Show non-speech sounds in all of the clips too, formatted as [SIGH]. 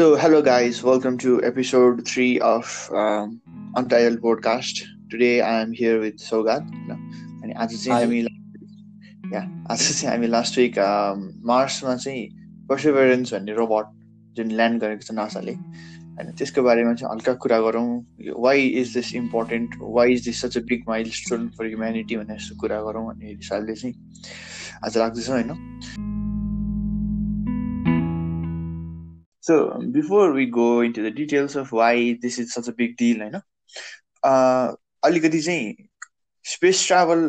So, hello guys, welcome to episode three of um, Untitled Podcast. Today I am here with Sogat. अनि आज चाहिँ. हामी या आज चाहिँ हामी लास्ट विक मार्समा चाहिँ पर्सिभरेन्स भन्ने रोबोट जुन ल्यान्ड गरेको छ नासाले होइन त्यसको बारेमा चाहिँ हल्का कुरा गरौँ। Why is this important why is this such a big milestone for humanity भनेर जस्तो कुरा गरौँ भन्ने हिसाबले चाहिँ आज राख्दैछौँ होइन? So before we go into the details of why this is such a big deal होइन अह, अलिकति चाहिँ स्पेस ट्राभल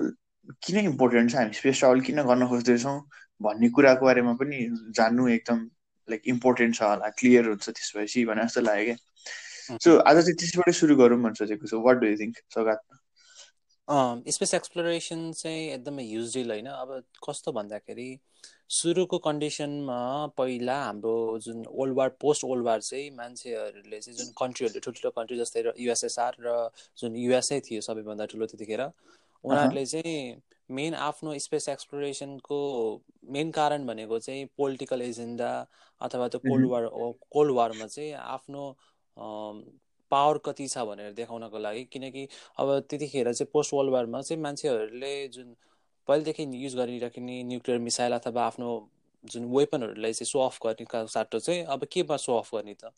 किन इम्पोर्टेन्ट छ? हामी स्पेस ट्राभल किन गर्न खोज्दैछौँ भन्ने कुराको बारेमा पनि जान्नु एकदम लाइक इम्पोर्टेन्ट छ होला क्लियर हुन्छ त्यसपछि भने जस्तो लाग्यो क्या। सो आज चाहिँ त्यसबाटै सुरु गरौँ भनेर सोचेको छु। वाट डु यु थिङ्क सौगात स्पेस एक्सप्लोरेसन चाहिँ एकदमै ह्युज डिल होइन। अब कस्तो भन्दाखेरि सुरुको कन्डिसनमा पहिला हाम्रो जुन old war post old war चाहिँ मान्छेहरूले चाहिँ जुन कन्ट्रीहरूले ठुल्ठुलो कन्ट्री जस्तै युएसएसआर र जुन युएसए थियो सबैभन्दा ठुलो त्यतिखेर उनीहरूले चाहिँ मेन आफ्नो स्पेस एक्सप्लोरेसनको मेन कारण भनेको चाहिँ पोलिटिकल एजेन्डा अथवा त्यो कोल्ड वार कोल्ड वारमा चाहिँ आफ्नो पावर कति छ भनेर देखाउनको लागि। किनकि अब त्यतिखेर चाहिँ पोस्ट वर्ल्ड वारमा चाहिँ मान्छेहरूले जुन पहिलेदेखि युज गरिराख्ने न्युक्लियर मिसाइल अथवा आफ्नो जुन वेपनहरूलाई चाहिँ सो अफ गर्ने साटो चाहिँ अब केमा सो अफ गर्ने त?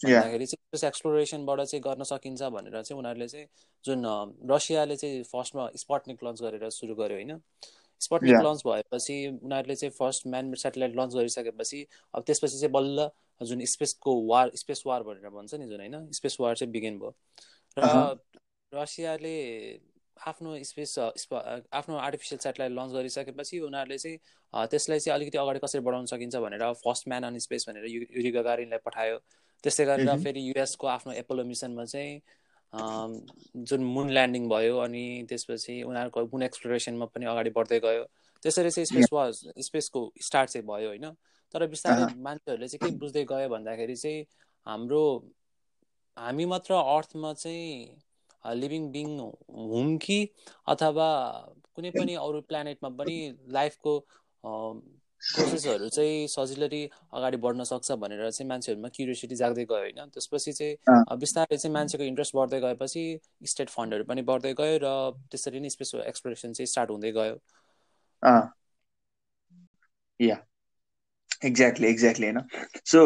भन्दाखेरि चाहिँ एक्सप्लोरेसनबाट चाहिँ गर्न सकिन्छ भनेर चाहिँ उनीहरूले चाहिँ जुन रसियाले चाहिँ फर्स्टमा स्पटनिक लन्च गरेर सुरु गर्यो होइन? स्पटनिक. लन्च भएपछि उनीहरूले चाहिँ फर्स्ट म्यान सेटेलाइट लन्च गरिसकेपछि अब त्यसपछि चाहिँ बल्ल जुन स्पेसको वार स्पेस वार भनेर भन्छ नि जुन होइन? स्पेस वार चाहिँ बिगिन भयो। र. रसियाले आफ्नो स्पेस आफ्नो आर्टिफिसियल सेटेलाइट लन्च गरिसकेपछि उनीहरूले चाहिँ त्यसलाई चाहिँ अलिकति अगाडि कसरी बढाउन सकिन्छ भनेर फर्स्ट म्यान अन स्पेस भनेर यु- युरी गगारिनलाई पठायो। त्यस्तै गरेर. फेरि युएसको आफ्नो एपोलो मिसनमा चाहिँ जुन मुन ल्यान्डिङ भयो अनि त्यसपछि उनीहरूको मुन एक्सप्लोरेसनमा पनि अगाडि बढ्दै गयो। त्यसरी चाहिँ स्पेस वा स्पेसको स्टार्ट चाहिँ भयो होइन? तर बिस्तारै. मान्छेहरूले चाहिँ के बुझ्दै गयो भन्दाखेरि चाहिँ हाम्रो हामी मात्र अर्थमा चाहिँ लिभिङ बिङ हुँ कि अथवा कुनै पनि अरू प्लानेटमा पनि लाइफको प्रोसेसहरू चाहिँ सजिलरी अगाडि बढ्न सक्छ भनेर चाहिँ मान्छेहरूमा क्युरियोसिटी जाग्दै गयो होइन। त्यसपछि चाहिँ बिस्तारै चाहिँ मान्छेको इन्ट्रेस्ट बढ्दै गएपछि स्टेट फन्डहरू पनि बढ्दै गयो र त्यसरी नै स्पेस एक्सप्लोरेसन चाहिँ स्टार्ट हुँदै गयो। या। एक्ज्याक्टली एक्ज्याक्टली होइन? सो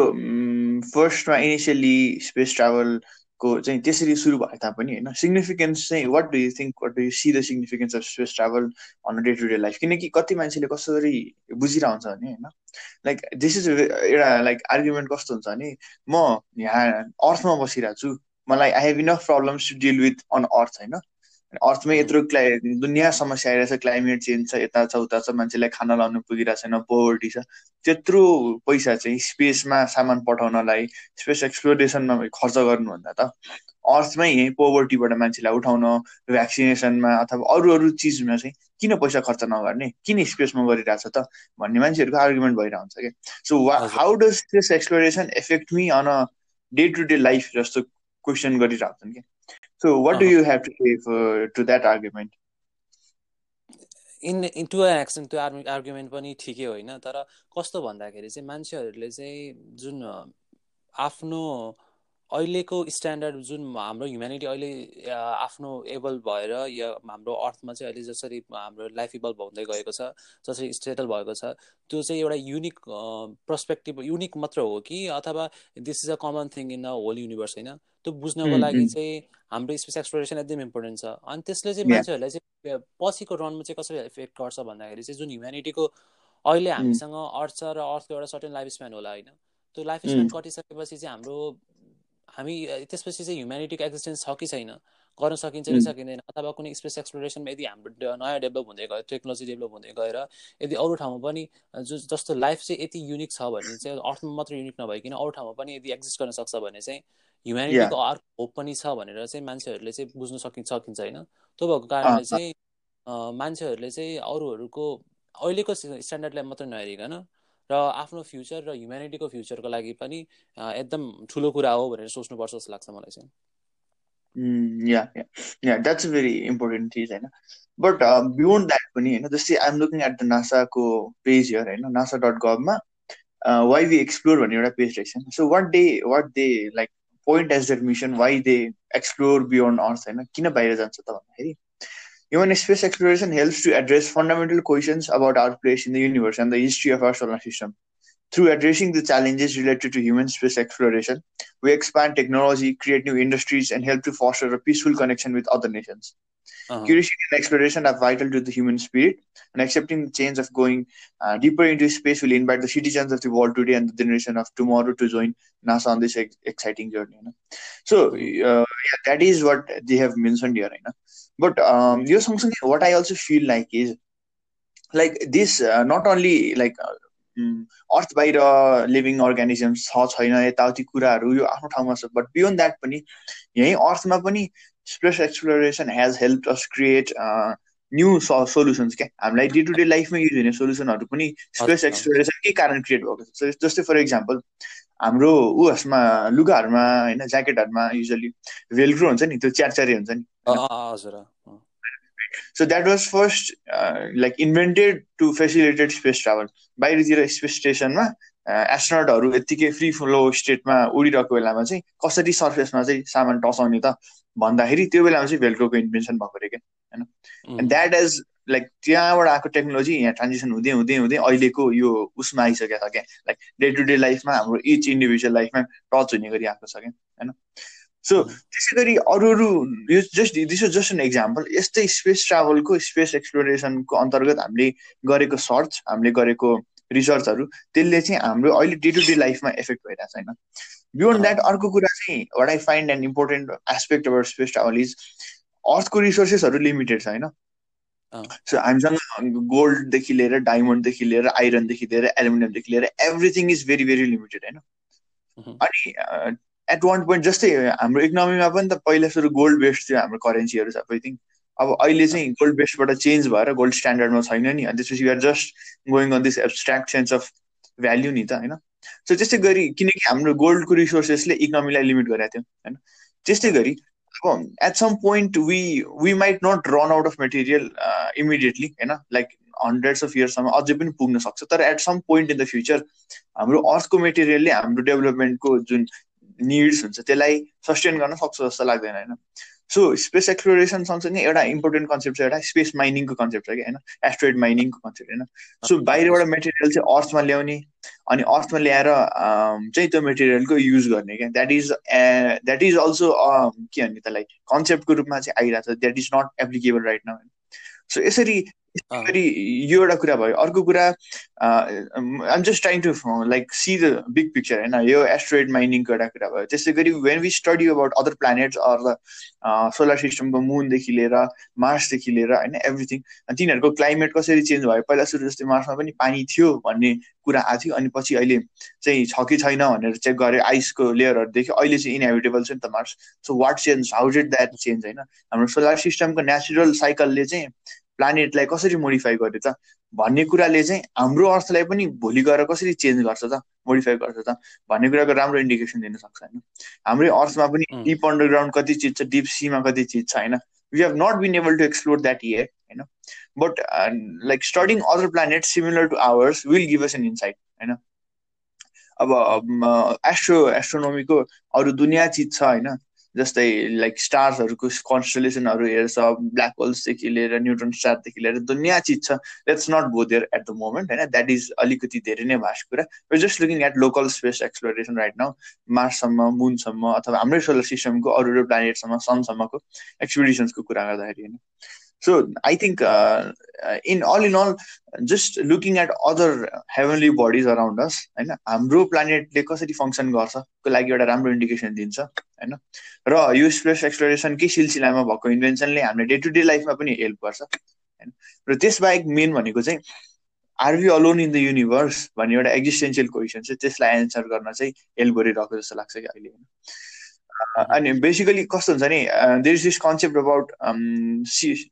फर्स्टमा इनिसियली स्पेस ट्राभलको चाहिँ त्यसरी सुरु भए तापनि होइन सिग्निफिकेन्स चाहिँ what do you think what do you see the significance of space travel on day to day life किनकि कति मान्छेले कसरी बुझिरहन्छ भने होइन? लाइक दिस इज एउटा लाइक आर्ग्युमेन्ट कस्तो हुन्छ भने म यहाँ अर्थमा बसिरहेको छु मलाई I have enough problems to deal with on earth होइन? अर्थमै यत्रो क्लाइ दुनियाँ समस्या आइरहेछ क्लाइमेट चेन्ज छ यता छ उता छ मान्छेलाई खाना लाउनु पुगिरहेको छैन पोभर्टी छ। त्यत्रो पैसा चाहिँ स्पेसमा सामान पठाउनलाई स्पेस एक्सप्लोरेसनमा खर्च गर्नुभन्दा त अर्थमै यही पोभर्टीबाट मान्छेलाई उठाउन भ्याक्सिनेसनमा अथवा अरू अरू चिजमा चाहिँ किन पैसा खर्च नगर्ने? किन स्पेसमा गरिरहेछ त? भन्ने मान्छेहरूको आर्गुमेन्ट भइरहन्छ क्या। सो हजुर। How does this exploration affect me on a day to day life जस्तो क्वेसन गरिरहेछन् क्या। So what do uh. You have to say to that argument in in to an action त्यो आर्गु argument पनि ठिकै होइन तर कस्तो भन्दाखेरि चाहिँ मान्छेहरूले चाहिँ जुन आफ्नो अहिलेको स्ट्यान्डर्ड जुन हाम्रो ह्युम्यानिटी अहिले आफ्नो एबल भएर या हाम्रो अर्थमा चाहिँ अहिले जसरी हाम्रो लाइफ इभल्भ हुँदै गएको छ जसरी स्टेटल भएको छ त्यो चाहिँ एउटा युनिक पर्सपेक्टिभ युनिक मात्र हो कि अथवा this is a common thing in a whole universe होइन त्यो बुझ्नको लागि. चाहिँ हाम्रो स्पेस एक्सप्लोरेसन एकदम इम्पोर्टेन्ट छ अनि त्यसले चाहिँ. मान्छेहरूलाई चाहिँ पछिको रनमा चाहिँ कसरी इफेक्ट गर्छ भन्दाखेरि चाहिँ जुन ह्युम्यानिटीको अहिले हामीसँग अर्थ छ र अर्थको एउटा सर्टेन लाइफ स्प्यान होला होइन त्यो लाइफ स्प्यान. कटिसकेपछि चाहिँ हाम्रो हामी त्यसपछि चाहिँ ह्युम्यानिटीको एक्जिस्टेन्स छ कि छैन? गर्न सकिन्छ कि. सकिँदैन? अथवा कुनै स्पेस एक्सप्लोरेसनमा यदि हाम्रो नयाँ डेभलप हुँदै गयो टेक्नोलोजी डेभलप हुँदै गएर यदि अरू ठाउँमा पनि जो जस्तो लाइफ चाहिँ यति युनिक छ भने चाहिँ अर्थमा मात्र युनिक नभइकन अरू ठाउँमा पनि यदि एक्जिस्ट गर्न सक्छ भने चाहिँ ह्युम्यानिटीको अर्को होप पनि छ भनेर चाहिँ मान्छेहरूले चाहिँ बुझ्न सकिन्छ सकिन्छ होइन? त्यो भएको कारणले चाहिँ मान्छेहरूले चाहिँ अरूहरूको अहिलेको स्ट्यान्डर्डलाई मात्र नहेरिकन र आफ्नो फ्युचर र ह्युम्यानिटीको फ्युचरको लागि पनि अ, एकदम ठुलो कुरा हो भनेर सोच्नुपर्छ जस्तो लाग्छ मलाई चाहिँ। yeah, yeah. That's a very important चिज होइन। बट बियोन्ड द्याट पनि होइन जस्तै आइएम लुकिङ एट द नासाको पेज हियर होइन नासा डट गभमा वाइ वी एक्सप्लोर भन्ने एउटा पेज रहेछ so what they what they like point as their mission why they explore beyond earth होइन। किन बाहिर जान्छ त भन्दाखेरि Human space exploration helps to address fundamental questions about our place in the universe and the history of our solar system. Through addressing the challenges related to human space exploration, we expand technology, create new industries, and help to foster a peaceful connection with other nations. Uh-huh. Curiosity and exploration are vital to the human spirit, and accepting the change of going uh, deeper into space will invite the citizens of the world today and the generation of tomorrow to join NASA on this ex- exciting journey. You know? So, uh, yeah, that is what they have mentioned here. You know? But um, what I also feel like is like this, uh, not only like uh, अर्थ बाहिर living organisms छ छैन यताउति कुराहरू यो आफ्नो ठाउँमा छ। But beyond that पनि यहीँ अर्थमा पनि space exploration has helped us create new solutions क्या? हामीलाई डे टु डे लाइफमा युज हुने सोल्युसनहरू पनि स्पेस एक्सप्लोरेसन के कारण क्रिएट भएको छ। जस्तै फर इक्जाम्पल हाम्रो उयसमा लुगाहरूमा होइन ज्याकेटहरूमा युजली भेलक्रो हुन्छ नि त्यो च्यारच्यारे हुन्छ नि। So that was first like invented to facilitated space travel बाहिरतिर स्पेस स्टेसनमा एस्ट्रोनटहरू यत्तिकै फ्री फ्लो स्टेटमा उडिरहेको बेलामा चाहिँ कसरी सर्फेसमा चाहिँ सामान टसाउने त भन्दाखेरि त्यो बेलामा चाहिँ भेल्क्रोको इन्भेन्सन भएको अरे क्या होइन द्याट इज लाइक त्यहाँबाट आएको टेक्नोलोजी यहाँ ट्रान्जेक्सन हुँदै हुँदै हुँदै अहिलेको यो उसमा आइसकेको छ क्या? लाइक डे टु डे लाइफमा हाम्रो इच इन्डिभिजुअल लाइफमा टच हुने गरी आएको छ क्या? होइन? सो त्यसै गरी अरू अरू यो just this is just an example यस्तै स्पेस ट्राभलको स्पेस एक्सप्लोरेसनको अन्तर्गत हामीले गरेको सर्च हामीले गरेको रिसर्चहरू त्यसले चाहिँ हाम्रो अहिले डे टु डे लाइफमा एफेक्ट भइरहेको छैन। बियोन्ड द्याट अर्को कुरा चाहिँ what I find an important aspect about space travel is अर्थको रिसोर्सेसहरू लिमिटेड छ होइन? सो हामीसँग गोल्डदेखि लिएर डायमन्डदेखि लिएर आइरनदेखि लिएर एलुमिनियमदेखि लिएर everything is very very limited होइन? अनि एट वान पोइन्ट जस्तै हाम्रो इकोनोमीमा पनि त पहिला सुरु गोल्ड बेस्ड थियो हाम्रो करेन्सीहरू सबै अब अहिले चाहिँ गोल्ड बेस्डबाट चेन्ज भएर गोल्ड स्ट्यान्डर्डमा छैन नि अनि त्यसपछि you're just going on this abstract sense of value नि त होइन? सो त्यस्तै गरी किनकि हाम्रो गोल्डको रिसोर्सेसले इकोनोमीलाई लिमिट गरेको थियो होइन? त्यस्तै गरी at some point we we might not run out of material uh, immediately होइन? लाइक हन्ड्रेड्स अफ इयर्ससम्म अझै पनि पुग्न सक्छ। तर at some point in the future हाम्रो अर्थको मेटेरियलले हाम्रो डेभलपमेन्टको जुन निड्स हुन्छ त्यसलाई सस्टेन गर्न सक्छ जस्तो लाग्दैन होइन? सो स्पेस एक्सप्लोरेसन सँगसँगै एउटा इम्पोर्टेन्ट कन्सेप्ट छ एउटा स्पेस माइनिङको कन्सेप्ट छ कि होइन? एस्ट्रोइड माइनिङको कन्सेप्ट होइन? सो बाहिरबाट मेटेरियल चाहिँ अर्थमा ल्याउने अनि अर्थमा ल्याएर चाहिँ त्यो मेटेरियलको युज गर्ने क्या? That is that is also के भन्ने त्यसलाई कन्सेप्टको रूपमा चाहिँ आइरहेको छ that is not applicable right now so यसरी फेरि यो एउटा कुरा भयो। अर्को कुरा I'm just trying to like see the big picture होइन? यो एस्ट्रोइड माइनिङको एउटा कुरा भयो। त्यसै गरी when we study about other planets or the solar सिस्टमको मुनदेखि लिएर मार्सदेखि लिएर होइन? एभ्रिथिङ तिनीहरूको क्लाइमेट कसरी चेन्ज भयो? पहिला सुरु जस्तै मार्समा पनि पानी थियो भन्ने कुरा आएको थियो। अनि पछि अहिले चाहिँ छ कि छैन भनेर चेक गरे आइसको लेयरहरूदेखि अहिले चाहिँ इनहेबिटेबल छ नि त Mars so what change how did that change होइन? हाम्रो सोलर सिस्टमको नेचुरल साइकलले चाहिँ प्लानेटलाई कसरी मोडिफाई गर्यो त भन्ने कुराले चाहिँ हाम्रो अर्थलाई पनि भोलि गएर कसरी चेन्ज गर्छ त मोडिफाई गर्छ त भन्ने कुराको राम्रो इन्डिकेसन दिन सक्छ होइन? हाम्रै अर्थमा पनि डिप अन्डरग्राउन्ड कति चिज छ डिप सीमा कति चिज छ होइन? We have not been able to explore that year होइन? But like studying other planet similar to ours will give us an insight होइन? अब एस्ट्रो एस्ट्रोनोमीको अरू दुनियाँ चिज छ होइन? जस्तै लाइक स्टार्सहरूको कन्सटलेसनहरू हेर्छ ब्ल्याक होल्सदेखि लिएर न्युट्रन स्टारदेखि लिएर दुनियाँ चिज छ। Let's not go there at the moment होइन? द्याट इज अलिकति धेरै नै भास्ट कुरा। We just looking at local space exploration right now मार्ससम्म मुनसम्म अथवा हाम्रै सोलर सिस्टमको अरू अरू प्लानेटसम्म सनसम्मको एक्सपिडिसन्सको कुरा गर्दाखेरि होइन? So I think in all in all just looking at other heavenly bodies around us होइन हाम्रो प्लानेटले कसरी फङ्सन गर्छको लागि एउटा राम्रो इन्डिकेसन दिन्छ होइन र यो स्पेस एक्सप्लोरेसनकै सिलसिलामा भएको इन्भेन्सनले हामीले डे टु डे लाइफमा पनि हेल्प गर्छ होइन र त्यसबाहेक मेन भनेको चाहिँ are we alone in the universe भन्ने एउटा एक्जिस्टेन्सियल क्वेसन चाहिँ त्यसलाई एन्सर गर्न चाहिँ हेल्प गरिरहेको जस्तो लाग्छ कि अहिले। अनि बेसिकली कस्तो हुन्छ नि there is this concept about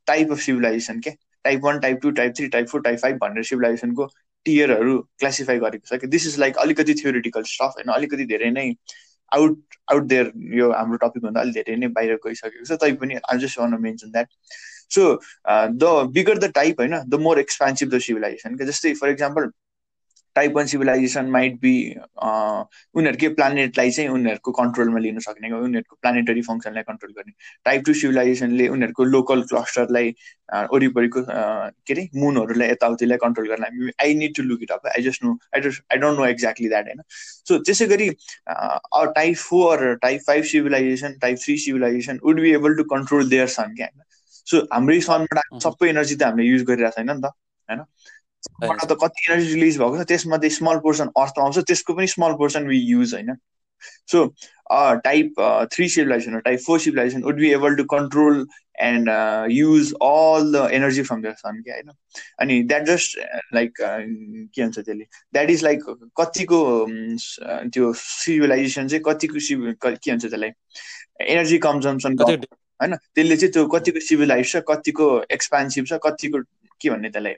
type of civilization के type one type two type three type four type five भनेर सिभिलाइजेसनको टियरहरू क्लासिफाई गरेको छ कि दिस इज लाइक अलिकति थियोरिटिकल स्टफ होइन? अलिकति धेरै नै आउट आउट देयर यो हाम्रो टपिकभन्दा अलिक धेरै नै बाहिर गइसकेको छ तै पनि I just one mention that so the bigger the type होइन? The more expensive the civilization जस्तै for example type one civilization might be उनीहरूकै प्लानेटलाई चाहिँ उनीहरूको कन्ट्रोलमा लिन सक्ने उनीहरूको प्लानेटरी फङ्सनलाई कन्ट्रोल गर्ने। टाइप टू सिभिलाइजेसनले उनीहरूको लोकल क्लस्टरलाई वरिपरिको के अरे मुनहरूलाई यताउतिलाई कन्ट्रोल गर्न I need to look it up I just know I just I don't know exactly that होइन? सो त्यसै गरी type four type five civilization type three civilization would be able to control their sun क्या होइन? So हाम्रै सनबाट सबै energy त हामीले use गरिरहेको छैन नि त होइन? त कति एनर्जी रिलिज भएको छ त्यसमध्ये स्मल पोर्सन अर्थमा आउँछ त्यसको पनि स्मल पोर्सन वी युज होइन? So type three civilization type four civilization would be able to control and use all the energy from the sun क्या होइन? अनि द्याट जस्ट लाइक के भन्छ त्यसले? द्याट इज लाइक कतिको त्यो सिभिलाइजेसन चाहिँ कतिको सिभ के भन्छ त्यसलाई? एनर्जी कन्जम्सन होइन? त्यसले चाहिँ त्यो कतिको सिभिलाइज छ कतिको एक्सपान्सिभ छ कतिको के भन्ने त्यसलाई?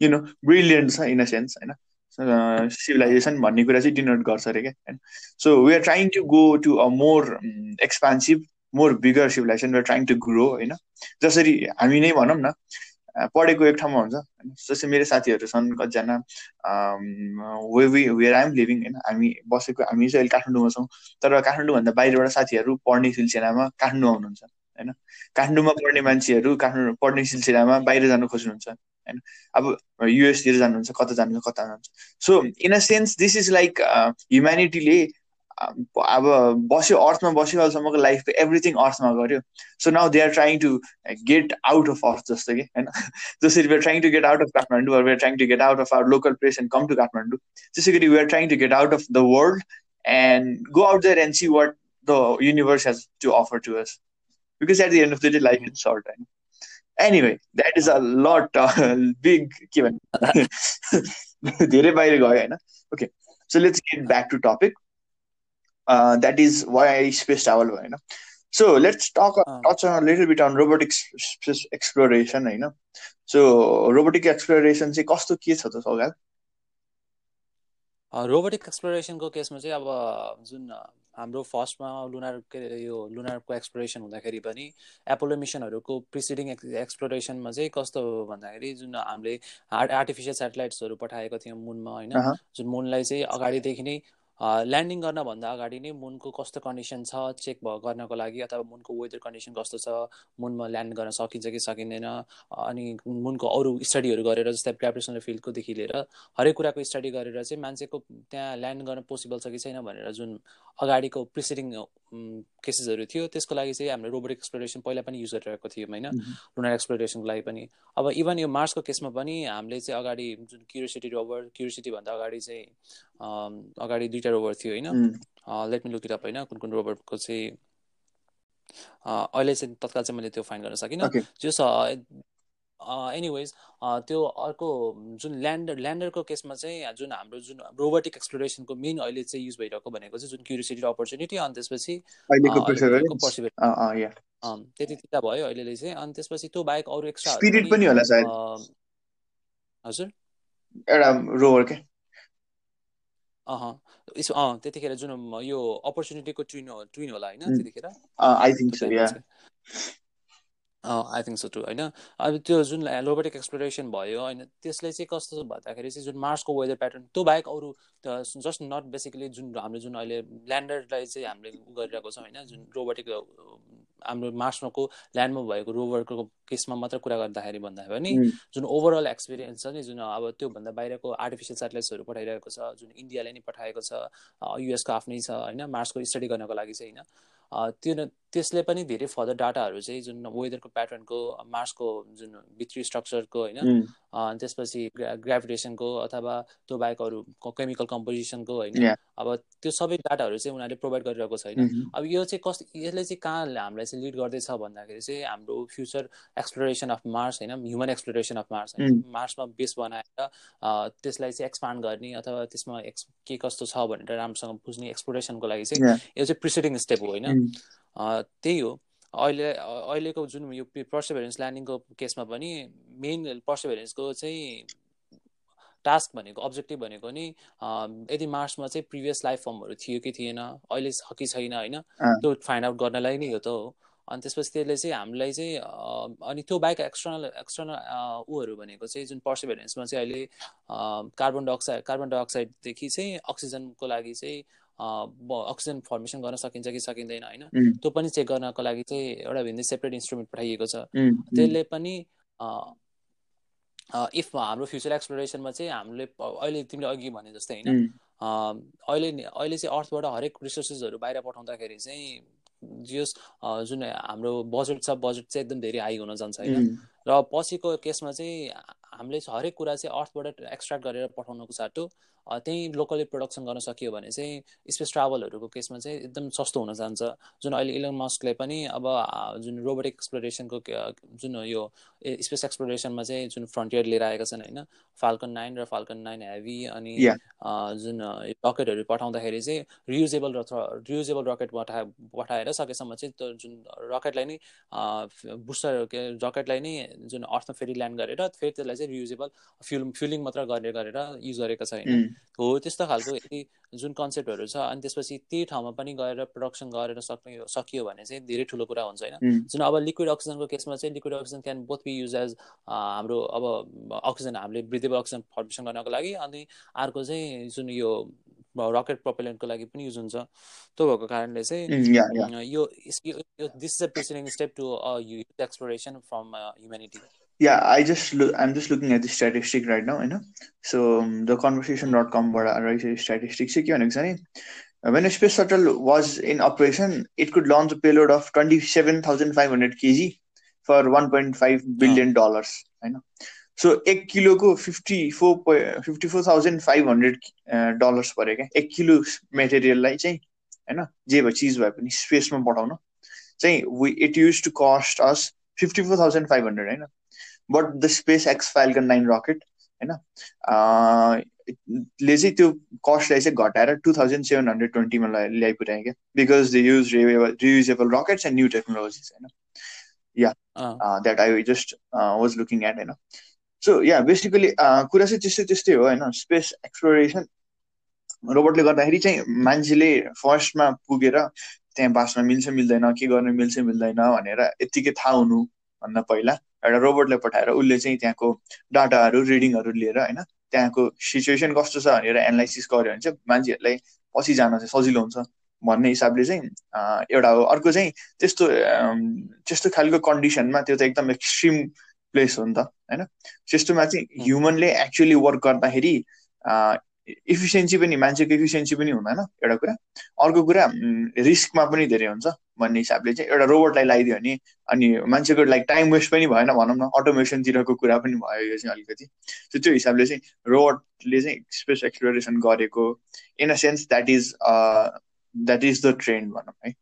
यु नो ब्रिलियन्ट छ इन अ सेन्स होइन सिभिलाइजेसन भन्ने कुरा चाहिँ डिनोट गर्छ अरे क्या होइन so we are trying to go to a more expansive more bigger civilization we are trying to grow होइन जसरी हामी नै भनौँ न पढेको एक ठाउँमा हुन्छ। जस्तै मेरो साथीहरू छन् कतिजना we we where I'm living होइन। हामी बसेको हामी चाहिँ अहिले काठमाडौँमा छौँ तर काठमाडौँभन्दा बाहिरबाट साथीहरू पढ्ने सिलसिलामा काठमाडौँ आउनुहुन्छ। होइन? काठमाडौँमा पढ्ने मान्छेहरू काठमाडौँ पढ्ने सिलसिलामा बाहिर जानु खोज्नुहुन्छ होइन? अब युएसतिर जानुहुन्छ कता जानुहुन्छ कता जानुहुन्छ। So in a sense this is like ह्युम्यानिटीले अब बस्यो अर्थमा बस्यो अहिलेसम्मको लाइफको एभ्रिथिङ अर्थमा गर्यो so now they are trying to get out of earth जस्तो कि होइन? [LAUGHS] जसरी we are trying to get out of Kathmandu we are trying to get out of our local place and come to Kathmandu त्यसै गरी we are trying to get out of the world and go out there and see what the universe has to offer to us because at the end of the day life is short होइन anyway that is a lot [LAUGHS] big के भन्ने [LAUGHS] धेरै बाहिर गयो होइन okay so let's get back to topic that is why space travel भयो होइन so let's talk touch on little bit on robotic space exploration होइन सो रोबोटिक एक्सप्लोरेसन चाहिँ कस्तो के छ त सौगाल रोबोटिक एक्सप्लोरेसनको केसमा चाहिँ अब जुन हाम्रो फर्स्टमा लुनार के यो लुनारको एक्सप्लोरेसन हुँदाखेरि पनि एपोलो मिसनहरूको प्रिसिडिङ एक्सप्लोरेसनमा चाहिँ कस्तो भन्दाखेरि जुन हामीले आर्टिफिसियल सेटेलाइट्सहरू पठाएको थियौँ मुनमा होइन? जुन मुनलाई चाहिँ अगाडिदेखि नै ल्यान्डिङ गर्नभन्दा अगाडि नै मुनको कस्तो कन्डिसन छ चेक भयो गर्नको लागि अथवा मुनको वेदर कन्डिसन कस्तो छ मुनमा ल्यान्ड गर्न सकिन्छ कि सकिँदैन अनि मुनको अरू स्टडीहरू गरेर जस्तै ग्राभिटेसनल फिल्डकोदेखि लिएर हरेक कुराको स्टडी गरेर चाहिँ मान्छेको त्यहाँ ल्यान्ड गर्न पोसिबल छ कि छैन भनेर जुन अगाडिको प्रिसिडिङ केसेसहरू थियो त्यसको लागि चाहिँ हामीले रोबोटिक एक्सप्लोरेसन पहिला पनि युज गरिरहेको थियौँ होइन? लुनर एक्सप्लोरेसनको लागि पनि। अब इभन यो मार्सको केसमा पनि हामीले चाहिँ अगाडि जुन क्युरियोसिटी रोबर क्युरियोसिटीभन्दा अगाडि चाहिँ अगाडि दुईवटा रोबर थियो होइन? Let me look it up होइन? कुन कुन रोबरको चाहिँ अहिले चाहिँ तत्काल चाहिँ मैले त्यो फाइन गर्न सकिनँ। त्यो एनिवेज त्यो अर्को जुन ल्यान्डर ल्यान्डरको केसमा चाहिँ जुन हाम्रो जुन रोबोटिक एक्सप्लोरेसनको मेन अहिले चाहिँ युज भइरहेको भनेको चाहिँ जुन क्युरियोसिटी अपर्च्युनिटी अनि त्यसपछि त्यति त्यता भयो अहिले चाहिँ अनि त्यसपछि त्यो बाहेक अरू एक्स्ट्रा पनि होला सायद। हजुर? एउटा रोबर के अँ अँ त्यतिखेर जुन यो अपर्च्युनिटीको ट्विन ट्विन होला होइन त्यतिखेर? I think so I think so too होइन? अब त्यो जुन रोबोटिक एक्सप्लोरेसन भयो होइन त्यसले चाहिँ कस्तो भन्दाखेरि चाहिँ जुन मार्सको वेदर प्याटर्न त्यो बाहेक अरू जस्ट नट बेसिकली जुन हाम्रो जुन अहिले ल्यान्डरलाई चाहिँ हामीले गरिरहेको छौँ होइन? जुन रोबोटिक हाम्रो मार्समाको ल्यान्डमा भएको रोभरको केसमा मात्र कुरा गर्दाखेरि भन्दा पनि जुन ओभरअल एक्सपिरियन्स छ नि जुन अब त्योभन्दा बाहिरको आर्टिफिसियल सेटेलाइट्सहरू पठाइरहेको छ जुन इन्डियाले नै पठाएको छ युएसको आफ्नै छ होइन? मार्सको स्टडी गर्नको लागि चाहिँ होइन? त्यो त्यसले पनि धेरै फर्दर डाटाहरू चाहिँ जुन वेदरको प्याटर्नको मार्सको जुन भित्री स्ट्रक्चरको होइन त्यसपछि ग्राभिटेसनको अथवा त्यो बाहेक अरू केमिकल कम्पोजिसनको होइन। अब त्यो सबै डाटाहरू चाहिँ उनीहरूले प्रोभाइड गरिरहेको छैन। अब यो चाहिँ कस्तो यसले चाहिँ कहाँ हामीलाई चाहिँ लिड गर्दैछ भन्दाखेरि चाहिँ हाम्रो फ्युचर एक्सप्लोरेसन अफ मार्स होइन ह्युमन एक्सप्लोरेसन अफ मार्स होइन। मार्समा बेस बनाएर त्यसलाई चाहिँ एक्सपान्ड गर्ने अथवा त्यसमा एक्स के कस्तो छ भनेर राम्रोसँग बुझ्ने एक्सप्लोरेसनको लागि चाहिँ यो। चाहिँ प्रिसिडिङ स्टेप हो होइन। त्यही हो। अहिले अहिलेको जुन यो पर्सेभेरेन्स ल्यान्डिङको केसमा पनि मेन पर्सेभेरेन्सको चाहिँ टास्क भनेको अब्जेक्टिभ भनेको नि यदि मार्समा चाहिँ प्रिभियस लाइफ फर्महरू थियो कि थिएन अहिले छ कि छैन होइन त्यो फाइन्ड आउट गर्नलाई नै हो त हो। अनि त्यसपछि त्यसले चाहिँ हामीलाई चाहिँ अनि त्यो बाहेक एक्सटर्नल एक्सटर्नल ऊहरू भनेको चाहिँ जुन पर्सिभेरेन्समा चाहिँ अहिले कार्बन डाइअक्साइड कार्बन डाइअक्साइडदेखि चाहिँ अक्सिजनको लागि चाहिँ अक्सिजन फर्मेसन गर्न सकिन्छ कि सकिँदैन होइन? त्यो पनि चेक गर्नको लागि चाहिँ एउटा भिन्दै सेपरेट इन्स्ट्रुमेन्ट पठाइएको छ। त्यसले पनि इफ हाम्रो फ्युचर एक्सप्लोरेसनमा चाहिँ हामीले अहिले तिमीले अघि भने जस्तै होइन? अहिले अहिले चाहिँ अर्थबाट हरेक रिसोर्सेसहरू बाहिर पठाउँदाखेरि चाहिँ जस जुन हाम्रो बजेट छ बजेट चाहिँ एकदम धेरै हाई हुन जान्छ होइन? र पछिको केसमा चाहिँ हामीले हरेक कुरा चाहिँ अर्थबाट एक्सट्र्याक्ट गरेर पठाउनुको साटो त्यहीँ लोकली प्रडक्सन गर्न सकियो भने चाहिँ स्पेस ट्राभलहरूको केसमा चाहिँ एकदम सस्तो हुन जान्छ। जुन अहिले इलन मस्कले पनि अब जुन रोबोटिक एक्सप्लोरेसनको जुन यो स्पेस एक्सप्लोरेसनमा चाहिँ जुन फ्रन्टियर लिएर आएका छन् होइन फाल्कन नाइन र फाल्कन नाइन हेभी अनि जुन रकेटहरू पठाउँदाखेरि चाहिँ रियुजेबल र रियुजेबल रकेट पठा पठाएर सकेसम्म चाहिँ त्यो जुन रकेटलाई नै बुस्टर रकेटलाई नै जुन अर्थमा फेरि ल्यान्ड गरेर फेरि त्यसलाई चाहिँ रियुजेबल फ्युल फ्युलिङ मात्र गरेर गरेर युज गरेको छ होइन हो त्यस्तो खालको यदि जुन कन्सेप्टहरू छ अनि त्यसपछि त्यही ठाउँमा पनि गएर प्रडक्सन गरेर सक्ने सकियो भने चाहिँ धेरै ठुलो कुरा हुन्छ होइन। जुन अब लिक्विड अक्सिजनको केसमा चाहिँ liquid oxygen can both be use as हाम्रो अब अक्सिजन हामीले ब्रिदेबल अक्सिजन फर्मेसन गर्नको लागि अनि अर्को चाहिँ जुन यो रकेट प्रपेलेन्टको लागि पनि युज हुन्छ। त्यो भएको कारणले चाहिँ यो this is a preceding step to exploration from humanity yeah i just look i'm just looking at the statistic right now you know so um, the conversation.com but right statistics when a space shuttle was in operation it could launch a payload of 27500 kg for 1.5 billion dollars i know so 1 kilo ko 54 54500 dollars पऱ्यो क्या एक kilo मेटेरियललाई चाहिँ होइन जे भयो चिज भए पनि स्पेसमा पठाउन चाहिँ it use to cost us fifty four thousand five hundred होइन but the SpaceX Falcon nine rocket होइन ले चाहिँ त्यो कस्टलाई चाहिँ घटाएर टु थाउजन्ड सेभेन हन्ड्रेड ट्वेन्टीमा ल्याइ पुऱ्याएँ क्या because they use reusable rockets and new technologies होइन yeah that I just was looking at होइन सो या बेसिकली कुरा चाहिँ त्यस्तै त्यस्तै हो होइन स्पेस एक्सप्लोरेसन रोबोटले गर्दाखेरि चाहिँ मान्छेले फर्स्टमा पुगेर त्यहाँ बाँच्न मिल्छ मिल्दैन के गर्न मिल्छ मिल्दैन भनेर यत्तिकै थाहा हुनु भन्दा पहिला। एउटा रोबोटलाई पठाएर उसले चाहिँ त्यहाँको डाटाहरू रिडिङहरू लिएर होइन त्यहाँको सिचुएसन कस्तो छ भनेर एनालाइसिस गर्यो भने चाहिँ मान्छेहरूलाई पछि जान चाहिँ सजिलो हुन्छ भन्ने हिसाबले चाहिँ एउटा हो। अर्को चाहिँ त्यस्तो त्यस्तो खालको कन्डिसनमा त्यो त एकदम एक्सट्रिम प्लेस हो नि त होइन? त्यस्तोमा चाहिँ ह्युमनले एक्चुली वर्क गर्दाखेरि इफिसियन्सी पनि मान्छेको इफिसियन्सी पनि हुँदैन एउटा कुरा। अर्को कुरा रिस्कमा पनि धेरै हुन्छ भन्ने हिसाबले चाहिँ एउटा रोबोटलाई लगाइदियो भने अनि मान्छेको लाइक टाइम वेस्ट पनि भएन भनौँ न अटोमेसनतिरको कुरा पनि भयो यो चाहिँ अलिकति। सो त्यो हिसाबले चाहिँ रोबोटले चाहिँ स्पेस एक्सप्लोरेसन गरेको in a sense that is that is the trend भनौँ है।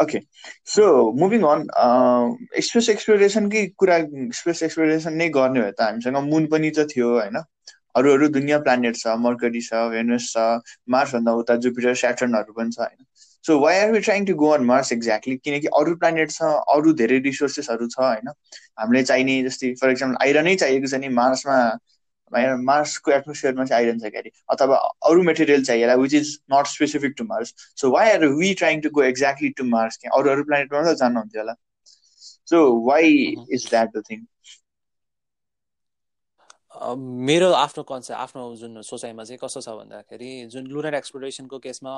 Okay so moving on space एक्सप्लोरेसनकै कुरा स्पेस एक्सप्लोरेसन नै गर्ने भयो त हामीसँग। मुन पनि त थियो होइन? अरू अरू दुनियाँ प्लानेट छ मर्करी छ भेनस छ मार्सभन्दा उता जुपिटर स्याटर्नहरू पनि छ होइन। So why are we trying to go on Mars exactly किनकि अरू प्लानेट छ अरू धेरै रिसोर्सेसहरू छ होइन। हामीले चाहिने जस्तै फर इक्जाम्पल आइरनै चाहिएको छ नि मार्समा मार्सको एटमोस्फियरमा चाहिँ आइरन छ क्यारे अथवा अरू material चाहिएला which is not specific to Mars so why are we trying to go exactly to Mars क्या अरू अरू प्लानेटमा त जान्नुहुन्थ्यो होला। So why is that the thing मेरो आफ्नो कन्सेप्ट आफ्नो जुन सोचाइमा चाहिँ कस्तो छ भन्दाखेरि जुन लुनर एक्सप्लोरेसनको केसमा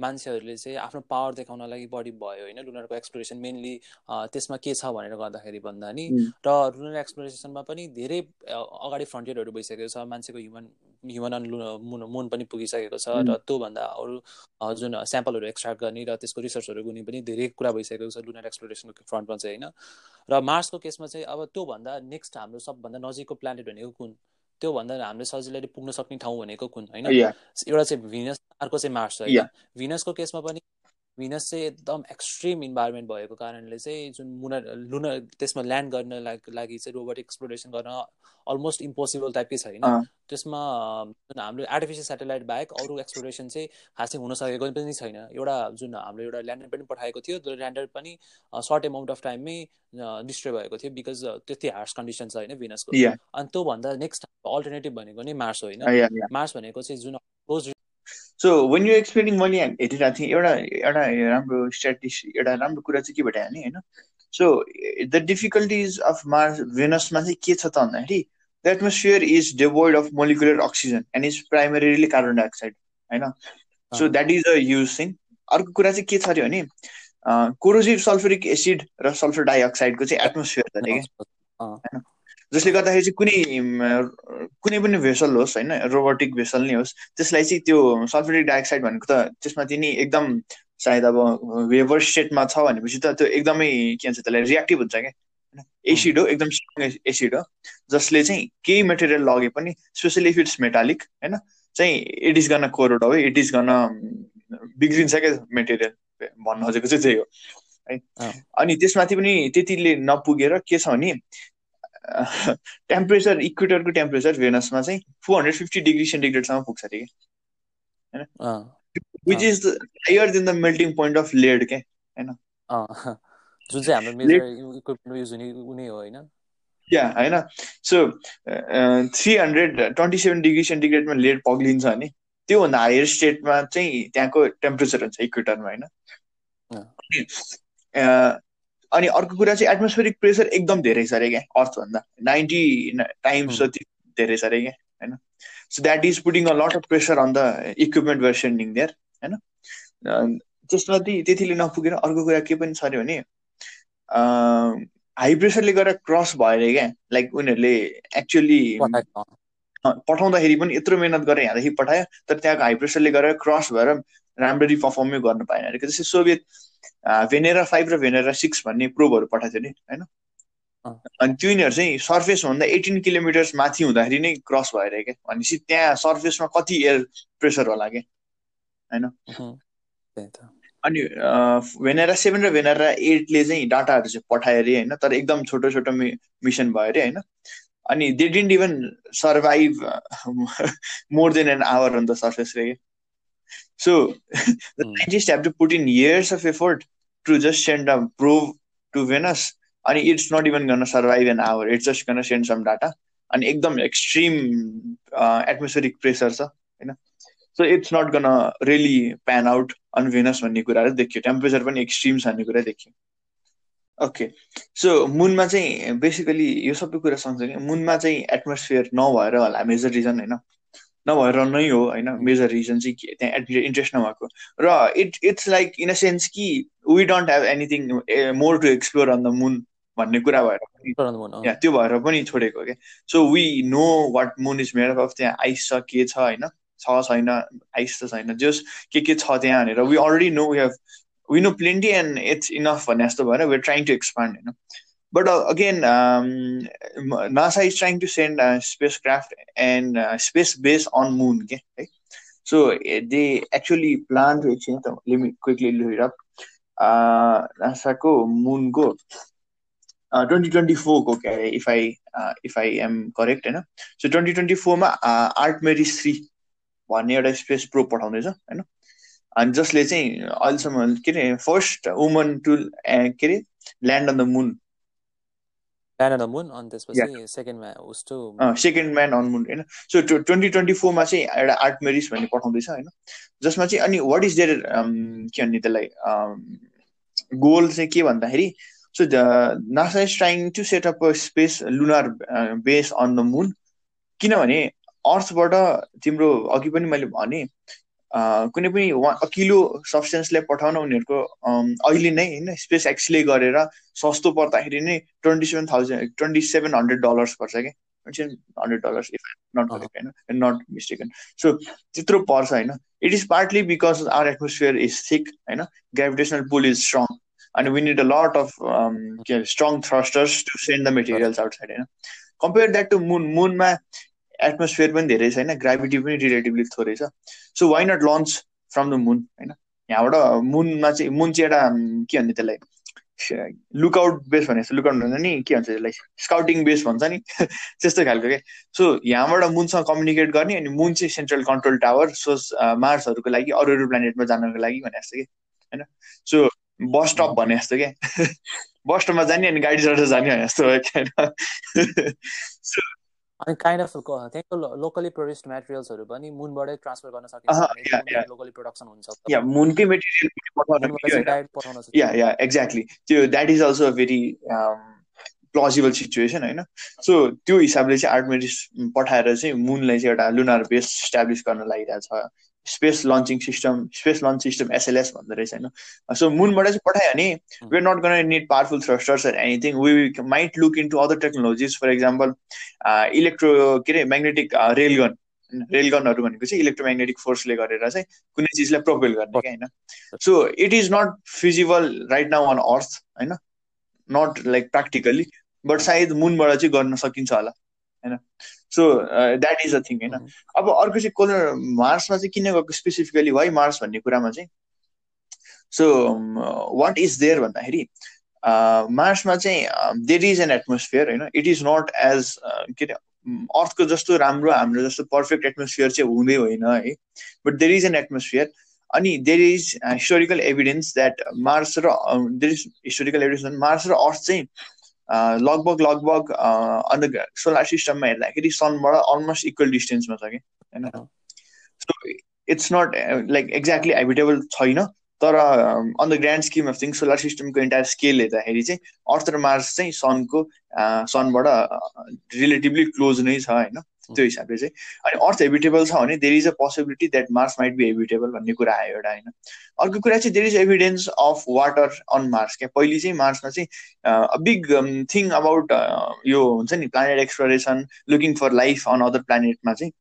मान्छेहरूले चाहिँ आफ्नो पावर देखाउन लागि बढी भयो होइन। लुनरको एक्सप्लोरेसन मेनली त्यसमा के छ भनेर गर्दाखेरि भन्दा नि र लुनर एक्सप्लोरेसनमा पनि धेरै अगाडि फ्रन्टियरहरू भइसकेको छ मान्छेको human human on moon moon पनि पुगिसकेको छ र त्योभन्दा अरू जुन स्याम्पलहरू एक्सट्र्याक्ट गर्ने र त्यसको रिसर्चहरू गर्ने पनि धेरै कुरा भइसकेको छ लुनर एक्सप्लोरेसनको फ्रन्टमा चाहिँ होइन। र मार्सको केसमा चाहिँ अब त्योभन्दा नेक्स्ट हाम्रो सबभन्दा नजिकको प्लानेट भनेको कुन? त्योभन्दा हामीले सजिलै पुग्न सक्ने ठाउँ भनेको कुन होइन? एउटा चाहिँ भिनस अर्को चाहिँ मार्स होइन? भिनसको केसमा पनि भिनस चाहिँ एकदम एक्सट्रिम इन्भाइरोमेन्ट भएको कारणले चाहिँ जुन मुनर लुनर त्यसमा ल्यान्ड गर्न लागि चाहिँ रोबोट एक्सप्लोरेसन गर्न अलमोस्ट इम्पोसिबल टाइपकै छ होइन? त्यसमा जुन हाम्रो आर्टिफिसियल सेटेलाइट बाहेक अरू एक्सप्लोरेसन चाहिँ खासै हुन सकेको पनि छैन। एउटा जुन हाम्रो एउटा ल्यान्डर पनि पठाएको थियो त्यो ल्यान्डर पनि सर्ट एमाउन्ट अफ टाइममै डिस्ट्रोय भएको थियो बिकज त्यति हार्स कन्डिसन छ होइन भिनसको अनि त्योभन्दा नेक्स्ट अल्टरनेटिभ भनेको नै मार्स होइन? मार्स भनेको चाहिँ जुन सो वेन यु एक्सप्लेनिङ मैले हेरिरहेको थिएँ एउटा एउटा राम्रो स्ट्याटिस एउटा राम्रो कुरा चाहिँ के भने होइन? So the difficulties of Mars भेनसमा चाहिँ के छ त भन्दाखेरि the atmosphere is devoid of molecular oxygen and is primarily carbon dioxide होइन? So that is a huge thing अर्को कुरा चाहिँ के छ अरे भने कोरोजिभ सल्फरिक एसिड र सल्फर डाइअक्साइडको चाहिँ एटमोस्फियर छ अरे होइन? जसले गर्दाखेरि चाहिँ कुनै कुनै पनि भेसल होस् होइन रोबोटिक भेसल नै होस् त्यसलाई चाहिँ त्यो सल्फरिक डाइअक्साइड भनेको त त्यसमा चाहिँ नि एकदम सायद अब वेभर स्टेटमा छ भनेपछि त त्यो एकदमै के भन्छ त्यसलाई रियाक्टिभ हुन्छ क्या। एसिड हो एकदम स्ट्रङ एसिड हो जसले चाहिँ केही मेटेरियल लगे पनि स्पेसली इफ इट्स मेटालिक होइन चाहिँ इट इज गन कोरोड हो इट इज गन बिग्रिन्छ क्या मेटेरियल भन्नु खोजेको चाहिँ त्यही हो। है? अनि त्यसमाथि पनि त्यतिले नपुगेर के छ भने टेम्परेचर इक्वेटरको टेम्परेचर भेनसमा चाहिँ फोर हन्ड्रेड फिफ्टी डिग्री सेन्टिग्रेडसम्म पुग्छ अरे कि होइन which is higher than the melting point of lead के होइन जुन चाहिँ हाम्रो मेजर इक्विपमेन्ट युज हुने उनी हो होइन या होइन so three hundred twenty seven degree सेन्टिग्रेडमा lead पग्लिन्छ भने त्योभन्दा हायर स्टेटमा चाहिँ त्यहाँको टेम्परेचर हुन्छ इक्वेटरमा होइन अनि अर्को कुरा चाहिँ एटमोस्फेरिक प्रेसर एकदम धेरै छ अरे क्या अर्थभन्दा। नाइन्टी टाइम्स जति धेरै छ अरे क्या होइन? So that is putting a lot of pressure on the equipment we're sending there होइन? त्यसमा त्यतिले नपुगेर अर्को कुरा के पनि छ अरे भने हाई प्रेसरले गर्दा क्रस भयो अरे क्या। लाइक उनीहरूले एक्चुअली पठाउँदाखेरि पनि यत्रो मिहिनेत गरेर यहाँदेखि पठायो तर त्यहाँको हाई प्रेसरले गरेर क्रस भएर राम्ररी पर्फर्मै गर्न पाएन। अरे जस्तै सोभियत भेनेरा फाइभ र भेनेरा सिक्स भन्ने प्रोबहरू पठाएको थियो नि होइन? अनि त्यो यिनीहरू चाहिँ सर्फेसभन्दा एटिन किलोमिटर्स माथि हुँदाखेरि नै क्रस भएर क्या भनेपछि त्यहाँ सर्फेसमा कति एयर प्रेसर होला क्या होइन? अनि भेनेरा सेभेन र भेनेरा एटले चाहिँ डाटाहरू चाहिँ पठायो अरे होइन? तर एकदम छोटो छोटो मिसन भयो अरे होइन? अनि they didn't even survive more than an hour on the surface रे So the mm. scientists have to put in years of effort to just send a probe to Venus. And it's not even going to survive an hour. It's just going to send some data. And एकदम extreme uh, atmospheric pressure छ होइन so it's not gonna really pan out on Venus भन्ने कुराहरू देखियो temperature पनि extreme छ भन्ने कुरा देखियो ओके सो मुनमा चाहिँ बेसिकली यो सबै कुरा सँगसँगै मुनमा चाहिँ एटमोस्फियर नभएर होला मेजर रिजन होइन नभएर नै हो होइन? मेजर रिजन चाहिँ त्यहाँ इन्ट्रेस्ट नभएको। र it it's like in a sense कि we don't have anything more to explore on the moon भन्ने कुरा भएर पनि त्यो भएर पनि छोडेको क्या so we know what moon is made of त्यहाँ आइस छ के छ होइन? छ छैन आइस त छैन जस के के छ त्यहाँ भनेर। We already know we have we know plenty and it's enough भन्ने जस्तो भएर वी ट्राइङ टु एक्सपान्ड होइन but uh, again um, nasa is trying to send a spacecraft and uh, space base on moon okay right? so they actually plan to exchange let me quickly look it up uh, ko moon go uh, 2024 को if I uh, if I am correct होइन so twenty twenty फोरमा Artemis three भन्ने एउटा space pro पठाउँदैछ होइन अनि जसले चाहिँ अहिलेसम्म के अरे फर्स्ट वुमन टु के अरे land on the moon land on moon अनि त्यसपछि सेकेन्डमा उस्तो सेकेन्ड म्यान अन मुन होइन? सो ट्वेन्टी ट्वेन्टी फोरमा चाहिँ एउटा आर्ट मेरिस भन्ने पठाउँदैछ होइन? जसमा चाहिँ अनि वाट इज देयर के भन्ने त्यसलाई गोल चाहिँ के भन्दाखेरि so NASA is trying to set up space lunar base on the moon किनभने अर्थबाट तिम्रो अघि पनि मैले भने कुनै पनि अकिलो सब्सटेन्सलाई पठाउन उनीहरूको अहिले नै होइन स्पेस एक्सले गरेर सस्तो पर्दाखेरि नै twenty seven thousand twenty seven hundred dollars पर्छ क्या twenty seven hundred dollars if not correct होइन नट मिस्टेकन सो त्यत्रो पर्छ होइन। It is partly because our atmosphere is thick होइन? ग्राभिटेसनल पुल इज स्ट्रङ अनि we need a lot of के strong thrusters to send the materials outside होइन? Compare that to moon मुनमा atmosphere पनि धेरै छैन ग्राभिटी पनि रिलेटिभली थोरै छ so why not launch from the moon होइन? यहाँबाट मुनमा चाहिँ मुन चाहिँ एउटा के भन्छ त्यसलाई? लुकआउट बेस भने जस्तो लुकआउट भन्छ नि के भन्छ त्यसलाई? स्काउटिङ बेस भन्छ नि। [LAUGHS] त्यस्तो खालको क्या सो यहाँबाट मुनसँग कम्युनिकेट गर्ने अनि मुन चाहिँ सेन्ट्रल कन्ट्रोल टावर सो मार्सहरूको लागि अरू अरू प्लानेटमा जानको लागि भने जस्तो कि? होइन? सो बस स्टप भने जस्तो क्या बस स्टपमा जाने अनि गाडी चढेर जाने भने जस्तो क्या सो [LAUGHS] अनि काइन्ड अफ त्यहाँको लोकली प्रोड्युस्ड मेटेरियल्सहरू पनि मुनबाटै ट्रान्सफर गर्न सकिन्छ लोकली प्रोडक्सन हुन्छ। या मुनकै मेटेरियल या या एक्ज्याक्टली त्यो that is also very plausible situation होइन? सो त्यो हिसाबले चाहिँ आर्टमेटिस पठाएर चाहिँ मुनलाई चाहिँ एउटा लुनार बेस इस्टाब्लिस गर्न लागिरहेछ। Space launching system space launch system SLS भन्दो रहेछ होइन? सो मुनबाट चाहिँ पठायो भने we are not gonna need powerful thrusters and anything we might look in to other technologies for example electro के अरे म्याग्नेटिक रेलगन रेलगनहरू भनेको चाहिँ इलेक्ट्रोम्याग्नेटिक फोर्सले गरेर चाहिँ कुनै चिजलाई प्रोपेल गर्ने क्या होइन? So it is not feasible right now on earth होइन? नट लाइक प्र्याक्टिकली बट सायद मुनबाट चाहिँ गर्न सकिन्छ होला होइन? So that is a thing होइन अब अर्को चाहिँ कोलर मार्समा चाहिँ किन गएको स्पेसिफिकली वाइ मार्स भन्ने कुरामा चाहिँ? सो वाट इज देयर भन्दाखेरि मार्समा चाहिँ देयर इज एन एटमोस्फियर होइन इट इज नट एज के अरे अर्थको जस्तो राम्रो हाम्रो जस्तो पर्फेक्ट एटमोस्फियर चाहिँ हुँदै होइन है। But there is an atmosphere अनि there is historical evidence that Mars र there is historical evidence Mars र अर्थ चाहिँ लगभग लगभग अन्त सोलर सिस्टममा हेर्दाखेरि सनबाट अलमोस्ट इक्वल डिस्टेन्समा छ कि होइन? So it's not like exactly habitable छैन तर on the grand scheme of thing solar सिस्टमको इन्टायर स्केल हेर्दाखेरि चाहिँ अर्थ र मार्स चाहिँ सनको सनबाट रिलेटिभली क्लोज नै छ होइन? त्यो हिसाबले चाहिँ अनि अर्थ हेबिटेबल छ भने there is a possibility that Mars might be habitable भन्ने कुरा आयो एउटा होइन? अर्को कुरा चाहिँ there is evidence of water on Mars क्या? पहिले चाहिँ मार्समा चाहिँ बिग थिङ अबाउट यो हुन्छ नि planet exploration looking for life on other प्लानेटमा चाहिँ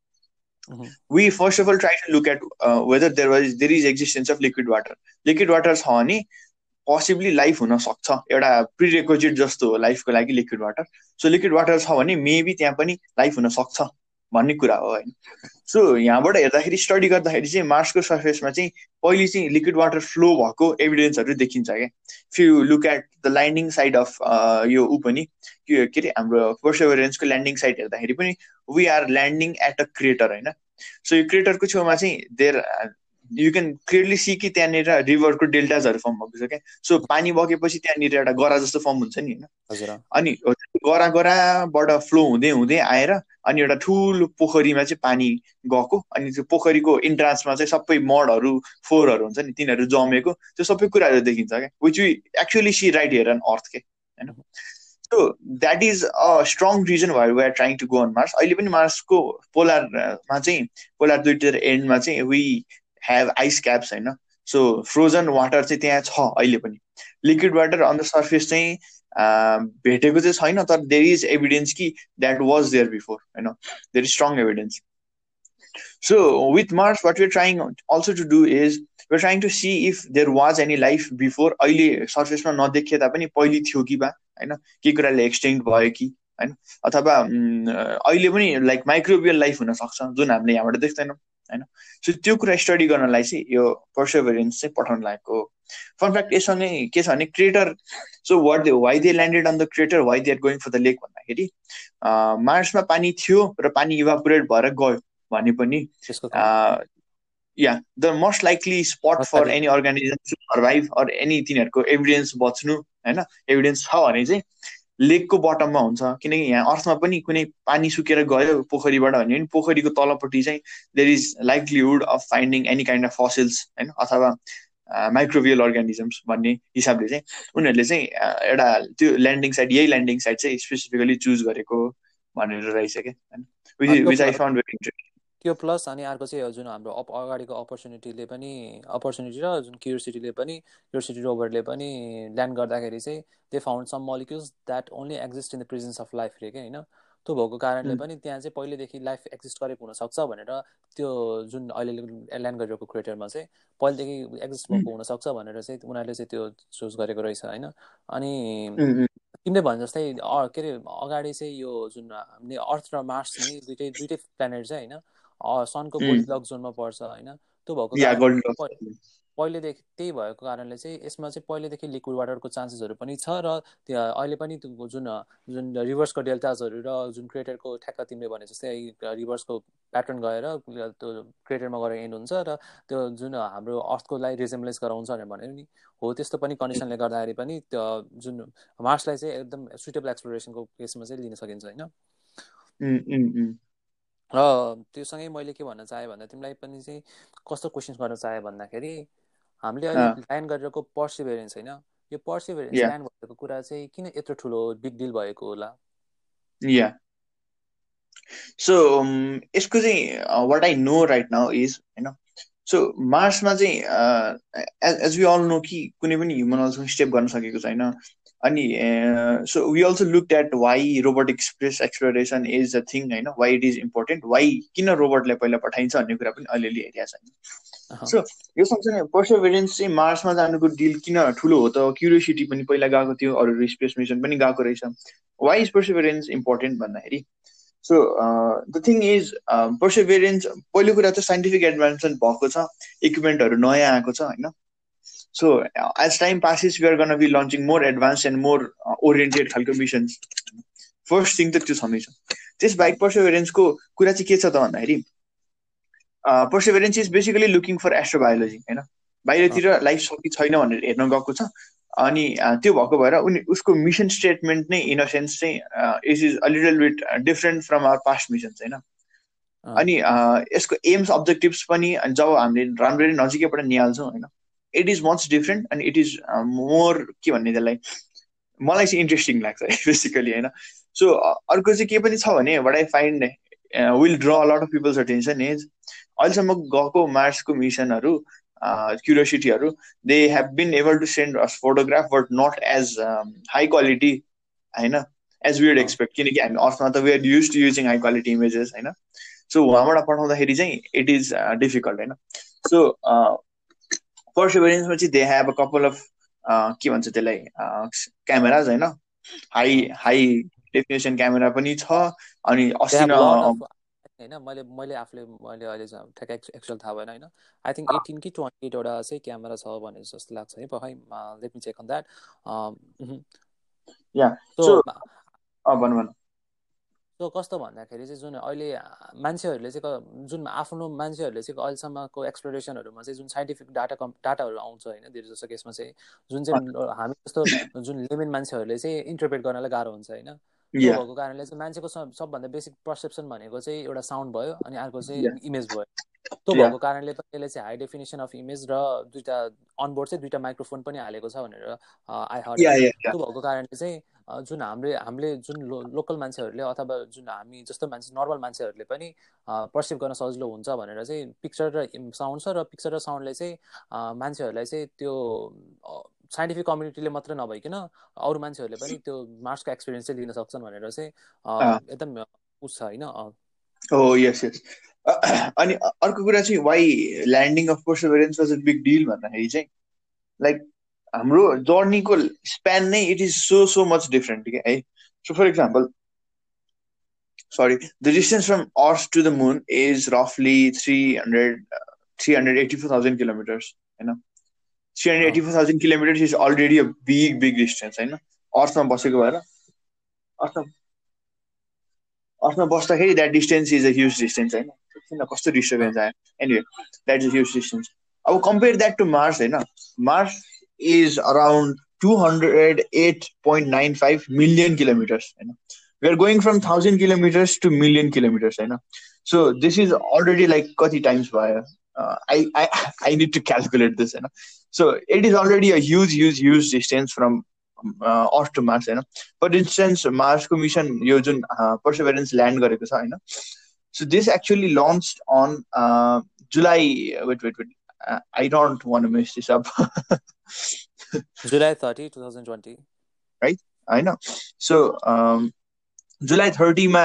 we first of all try to look at whether there was there is existence of liquid water liquid water छ भने पोसिबली लाइफ हुन सक्छ एउटा प्रिरेकोजिट जस्तो हो लाइफको लागि liquid water so liquid water छ भने मेबी त्यहाँ पनि लाइफ हुन सक्छ। भन्ने कुरा हो होइन। सो यहाँबाट हेर्दाखेरि स्टडी गर्दाखेरि चाहिँ मार्सको सर्फेसमा चाहिँ पहिले चाहिँ लिक्विड वाटर फ्लो भएको एभिडेन्सहरू देखिन्छ क्या। If you look at the landing site of यो ऊ पनि के अरे हाम्रो पर्सेभरेन्सको ल्यान्डिङ साइड हेर्दाखेरि पनि we are landing at a crater होइन। सो यो क्रिएटरको छेउमा चाहिँ there you can clearly see कि त्यहाँनिर रिभरको डेल्टाजहरू फर्म भएको छ क्या. सो पानी बगेपछि त्यहाँनिर एउटा गरा जस्तो फर्म हुन्छ नि होइन। अनि गरा गराबाट फ्लो हुँदै हुँदै आएर अनि एउटा ठुलो पोखरीमा चाहिँ पानी गएको। अनि त्यो पोखरीको इन्ट्रान्समा चाहिँ सबै मडहरू फोहोरहरू हुन्छ नि तिनीहरू जमेको। त्यो सबै कुराहरू देखिन्छ क्या। Which you actually see right here on earth के होइन। So that is a strong reason भयो we are trying to go on Mars अहिले पनि मार्सको पोलारमा चाहिँ पोलार दुइटर एन्डमा चाहिँ वी हेभ आइस क्याप्स होइन? सो फ्रोजन वाटर चाहिँ त्यहाँ छ अहिले पनि। Liquid water on the surface चाहिँ भेटेको चाहिँ छैन तर देयर इज एभिडेन्स कि द्याट वाज देयर बिफोर होइन? There is strong evidence so with Mars what you're trying also to do is you're trying to see if there was any life before अहिले सर्फेसमा नदेखिए तापनि पहिले थियो कि बा होइन? के कुराले एक्सटेन्ड भयो कि होइन? अथवा अहिले पनि लाइक माइक्रोबियल लाइफ हुनसक्छ जुन हामीले यहाँबाट देख्दैनौँ। होइन? सो त्यो कुरा स्टडी गर्नलाई चाहिँ यो पर्सेभरेन्स चाहिँ पठाउनु लागेको फनफ्याक्ट यससँगै के छ भने crater so what they why they landed on the crater why they are going for the lake भन्दाखेरि मार्समा पानी थियो र पानी इभापोरेट भएर गयो भने पनि या the most likely spot for any organism to survive or any तिनीहरूको एभिडेन्स बच्नु होइन? एभिडेन्स छ भने चाहिँ लेकको बटममा हुन्छ। किनकि यहाँ अर्थमा पनि कुनै पानी सुकेर गयो पोखरीबाट भन्यो भने पोखरीको तलपट्टि चाहिँ there is likelihood of finding any kind of fossils होइन अथवा माइक्रोभियल अर्गानिजम्स भन्ने हिसाबले चाहिँ उनीहरूले चाहिँ एउटा त्यो ल्यान्डिङ साइड यही ल्यान्डिङ साइड चाहिँ स्पेसिफिकली चुज गरेको भनेर रहेछ क्या विच त्यो प्लस अनि अर्को चाहिँ जुन हाम्रो अप अगाडिको अपर्च्युनिटीले पनि अपर्च्युनिटी र जुन क्युरियोसिटीले पनि क्युरियोसिटी रोभरले पनि ल्यान्ड गर्दाखेरि चाहिँ they found some molecules that only exist in the presence of life रे क्या होइन? त्यो भएको कारणले पनि त्यहाँ चाहिँ पहिलेदेखि लाइफ एक्जिस्ट गरेको हुनसक्छ भनेर त्यो जुन अहिले ल्यान्ड गरिरहेको क्रिएटरमा चाहिँ पहिलेदेखि एक्जिस्ट भएको हुनसक्छ भनेर चाहिँ उनीहरूले चाहिँ त्यो चुज गरेको रहेछ होइन? अनि तिमीले भने जस्तै के अरे अगाडि चाहिँ यो जुन हामीले अर्थ र मार्स नै दुइटै दुइटै प्लानेट चाहिँ होइन? सनको गोल्ड जोनमा पर्छ होइन? त्यो भएको पहिलेदेखि त्यही भएको कारणले चाहिँ यसमा चाहिँ पहिलेदेखि लिक्विड वाटरको चान्सेसहरू पनि छ र त्यो अहिले पनि जुन जुन रिभर्सको डेल्टाजहरू र जुन क्रिएटरको ठ्याक्क तिमीले भने जस्तै रिभर्सको प्याटर्न गएर त्यो क्रिएटरमा गएर एन्ड हुन्छ र त्यो जुन हाम्रो अर्थको लागि रिजेम्बलेन्स गराउँछ भनेर भन्यो नि। हो त्यस्तो पनि कन्डिसनले गर्दाखेरि पनि त्यो जुन मार्सलाई चाहिँ एकदम सुइटेबल एक्सप्लोरेसनको केसमा चाहिँ लिन सकिन्छ होइन? र त्योसँगै मैले के भन्न चाहेँ भन्दा तिमीलाई पनि चाहिँ कस्तो क्वेसन्स गर्न चाहेँ भन्दाखेरि हामीले अहिले ल्यान्ड गरेको पर्सिभेरेन्स होइन यो पर्सिभेरेन्स ल्यान्ड भएको कुरा चाहिँ किन यत्रो ठुलो बिग डिल भएको होला? या सो यसको चाहिँ what I know right now is होइन सो मार्समा चाहिँ एज वी अल नो कि कुनै पनि ह्युमन अल्सो स्टेप गर्न सकेको छैन। अनि so we also look at why robotic space exploration is a thing होइन why it is important why किन रोबोटलाई पहिला पठाइन्छ भन्ने कुरा पनि अलिअलि हेरिरहेको छ सो यो सँगसँगै पर्सोभेरेन्स चाहिँ मार्समा जानुको डिल किन ठुलो हो त क्युरियोसिटी पनि पहिला गएको थियो अरू स्पेस मिसन पनि गएको रहेछ। वाइ इज पर्सोभेरेन्स इम्पोर्टेन्ट भन्दाखेरि? So the thing is Perseverance पहिलो कुरा चाहिँ साइन्टिफिक एडभान्समेन्ट भएको छ इक्विपमेन्टहरू नयाँ आएको छ होइन। So uh, as time passes, we are be launching more advanced and more uh, oriented खालको मिसन्स फर्स्ट थिङ त त्यो छँदैछ त्यस बाहेक पर्सोभेरेन्सको कुरा चाहिँ के छ त भन्दाखेरि Perseverance is basically looking for astrobiology होइन बाहिरतिर लाइफ छ कि छैन भनेर हेर्न गएको छ। अनि त्यो भएको भएर उनी उसको मिसन स्टेटमेन्ट नै इन अ सेन्स चाहिँ is is a little bit different from our past missions होइन अनि यसको एम्स अब्जेक्टिभ्स पनि जब हामीले राम्ररी नजिकैबाट निहाल्छौँ होइन। इट इज मच डिफ्रेन्ट अनि इट इज मोर के भन्ने त्यसलाई मलाई चाहिँ इन्ट्रेस्टिङ लाग्छ [LAUGHS] बेसिकली होइन? सो अर्को चाहिँ के पनि छ भने what I find will draw lot of people's attention is अहिलेसम्म गएको मार्सको मिसनहरू क्युरियोसिटीहरू they have been able to send us photograph but not as high quality होइन? एज विड एक्सपेक्ट किनकि हामी अर्थमा त we're use to using high quality images होइन? सो उहाँबाट पठाउँदाखेरि चाहिँ इट इज डिफिकल्ट होइन? सो पर्सिभरेन्समा चाहिँ they have a couple of के भन्छ त्यसलाई क्यामेराज होइन? हाई हाई डेफिनेसन क्यामेरा पनि छ अनि होइन मैले मैले आफूले मैले अहिले ठ्याक्क एक्चुअल थाहा भएन होइन? आई थिङ्क एटिन कि ट्वेन्टी एटवटा चाहिँ क्यामेरा छ भने जस्तो लाग्छ है खै let me check on that या भन्नु भन्नु। सो कस्तो भन्दाखेरि चाहिँ जुन अहिले मान्छेहरूले चाहिँ जुन आफ्नो मान्छेहरूले चाहिँ अहिलेसम्मको एक्सप्लोरेसनहरूमा चाहिँ जुन साइन्टिफिक डाटा कम् डाटाहरू आउँछ होइन धेरै जस्तो केसमा चाहिँ जुन चाहिँ हामी जस्तो जुन लेमेन मान्छेहरूले चाहिँ इन्टरप्रेट गर्नलाई गाह्रो हुन्छ होइन। त्यो भएको कारणले चाहिँ मान्छेको सबभन्दा बेसिक पर्सेप्सन भनेको चाहिँ एउटा साउन्ड भयो अनि अर्को चाहिँ इमेज भयो। त्यो भएको कारणले यसले चाहिँ हाई डेफिनेसन अफ इमेज र दुइटा अनबोर्ड चाहिँ दुइटा माइक्रोफोन पनि हालेको छ भनेर आई हर्ड त्यो भएको कारणले चाहिँ जुन हामीले हामीले जुन लो लोकल मान्छेहरूले अथवा जुन हामी जस्तो मान्छे नर्मल मान्छेहरूले पनि पर्सिभ गर्न सजिलो हुन्छ भनेर चाहिँ पिक्चर र साउन्ड छ र पिक्चर र साउन्डले चाहिँ मान्छेहरूलाई चाहिँ त्यो साइन्टिफिक कम्युनिटीले मात्र नभइकन अरू मान्छेहरूले पनि त्यो मार्सको एक्सपिरियन्स चाहिँ लिन सक्छन् भनेर चाहिँ एकदम उस छ होइन? हो यस यस अनि अर्को कुरा चाहिँ why landing of Perseverance was a big deal भन्दाखेरि चाहिँ लाइक हाम्रो जर्नीको स्प्यान नै it is so so much different क्या है so for example sorry the distance from earth to the moon is roughly 300 384,000 kilometers you know 384,000 kilometers is already a big big distance होइन अर्थमा बसेको भएर earth अर्थमा बस्दाखेरि that distance is a huge distance होइन किन कस्तो डिस्टर्बेन्स आयो anyway that is a huge distance अब कम्पेयर द्याट टु मार्स होइन Mars is around 208.95 million kilometers. You know? We are going from 1000 kilometers to million kilometers. You know? So this is already like 30 times via. Uh, I, I I need to calculate this. You know? So it is already a huge, huge, huge distance from uh, Earth to Mars. You know? For instance, Mars mission यो जुन Perseverance land गरेको छ होइन So this actually launched on uh, July. Wait, wait, wait. I don't want to mess this up. July 30, 2020. Right? I know. So, um, July थर्टीमा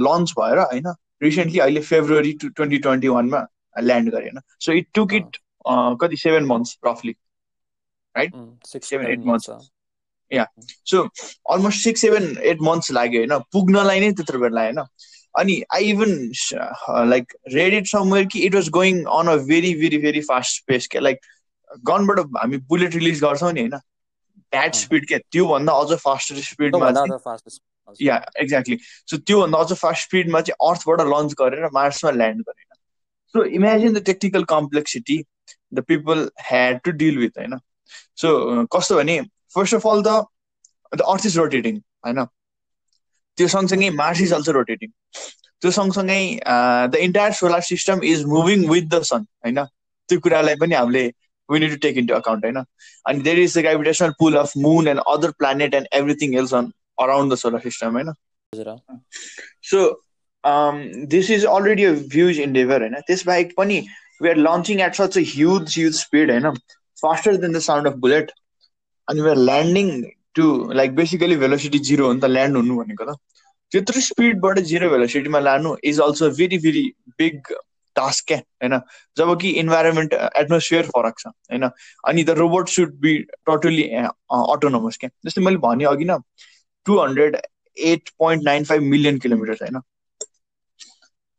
launch भएर होइन recently अहिले February two twenty twenty वानमा land गरे होइन so it took it कति seven months रफली right seven eight months या so almost six seven eight months लाग्यो होइन? पुग्नलाई नै त्यत्रो बेला होइन? अनि I even like read it somewhere कि it was going on a very very very fast pace क्या लाइक गनबाट हामी बुलेट रिलिज गर्छौँ नि होइन? द्याट स्पिड क्या त्योभन्दा अझ फास्टर स्पिडमा या एक्ज्याक्टली सो त्योभन्दा अझ फास्ट स्पिडमा चाहिँ अर्थबाट लन्च गरेर मार्समा ल्यान्ड गरेन so imagine the technical complexity the people had to deal with होइन सो कस्तो भने first of all the the earth is rotating होइन त्यो सँगसँगै मार्स इज अल्सो रोटेटिङ त्यो सँगसँगै the entire solar system is moving with the sun होइन त्यो कुरालाई पनि हामीले we need to take into account होइन अनि there is the gravitational pull of moon and other planet and everything else on around the solar system होइन so this is already a huge endeavour होइन त्यसबाहेक पनि we are launching at such a huge huge speed होइन faster than the sound of bullet अनि we are landing to like basically velocity zero हो नि त land हुनु भनेको त त्यत्रो स्पिडबाट जिरो भेलोसिटीमा लानु is also very very big task क्या होइन जब कि इन्भाइरोमेन्ट एटमोस्फियर फरक छ होइन अनि the robot should be totally autonomous क्या जस्तै मैले भने अघि न two hundred eight point nine five million kilometre होइन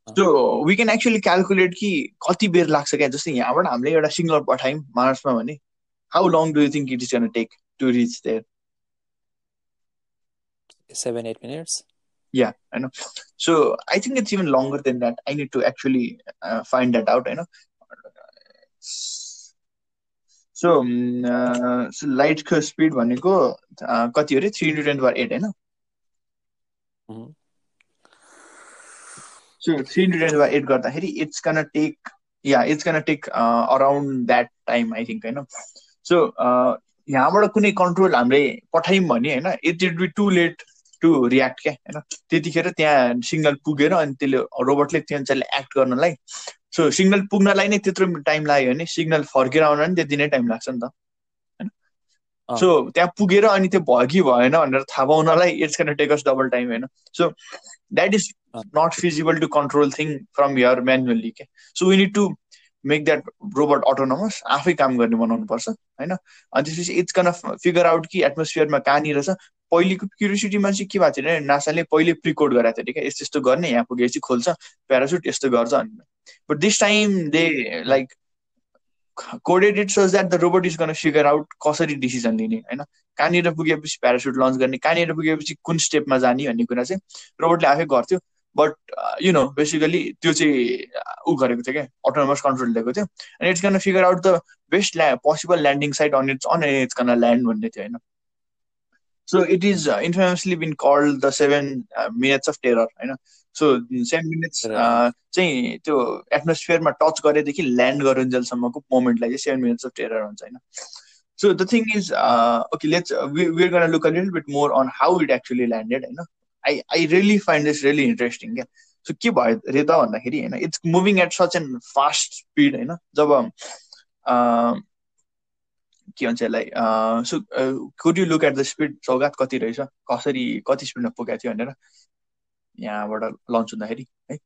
so we can actually calculate कि कति बेर लाग्छ क्या? जस्तै यहाँबाट हामीले एउटा सिग्नल पठायौँ मार्समा भने how long do you think it is can take to reach there seven eight minutes yeah i know. So i think it's even longer than that. I need to actually uh, find that out i know. So so लाइटको speed भनेको कति अरे three into ten power eight होइन so three ten power eight गर्दाखेरि it's gonna take yeah it's gonna take around that time I think होइन so यहाँबाट कुनै control हामीले पठायौँ भने होइन it it be too late to react क्या होइन त्यतिखेर त्यहाँ सिग्नल पुगेर अनि त्यसले रोबोटले त्यो अनुसारले एक्ट गर्नलाई सो सिग्नल पुग्नलाई नै त्यत्रो टाइम लाग्यो भने सिग्नल फर्केर आउन नि त्यति नै टाइम लाग्छ नि त सो त्यहाँ पुगेर अनि त्यो भयो कि भएन भनेर थाहा पाउनलाई it's can takes double time होइन so that is not feasible to control thing from here manually क्या so we need to make that robot autonomous आफै काम गर्ने बनाउनु पर्छ होइन? अनि त्यसपछि इट्स कन फिगर आउट कि एटमोस्फियरमा कहाँनिर छ। पहिलेको क्युरियोसिटीमा चाहिँ के भएको थियो भने नासाले पहिले प्रिकोड गराएको थियो क्या यस्तो यस्तो गर्ने यहाँ पुगेपछि खोल्छ प्यारासुट यस्तो गर्छ अनि। But this time they like coded it such that the robot is gonna figure out कसरी डिसिजन लिने होइन? कहाँनिर पुगेपछि प्यारासुट लन्च गर्ने कहाँनिर पुगेपछि कुन स्टेपमा जाने भन्ने कुरा चाहिँ रोबोटले आफै गर्थ्यो। बट यु नो बेसिकली त्यो चाहिँ ऊ गरेको थियो क्या अटोनोमस कन्ट्रोल दिएको थियो। अनि it's gonna figure out the best ल्या possible landing site on it's on it's gonna land भन्ने थियो होइन? So it is infamously been called the seven minutes of terror होइन? सो सेभेन मिनट्स चाहिँ त्यो एटमोस्फियरमा टच गरेदेखि ल्यान्ड गरुन्जेलसम्मको मोमेन्टलाई चाहिँ seven minutes of terror हुन्छ होइन? So the thing is okay let's we're gonna look a little bit more on how it actually landed होइन? I I really find this really interesting क्या so के भयो अरे त भन्दाखेरि होइन it's moving at such and fast speed होइन? जब के भन्छ यसलाई so could you look at the speed सौगात कति रहेछ? कसरी कति स्पिडमा पुगेको थियो भनेर? यहाँबाट लन्च हुँदाखेरि है।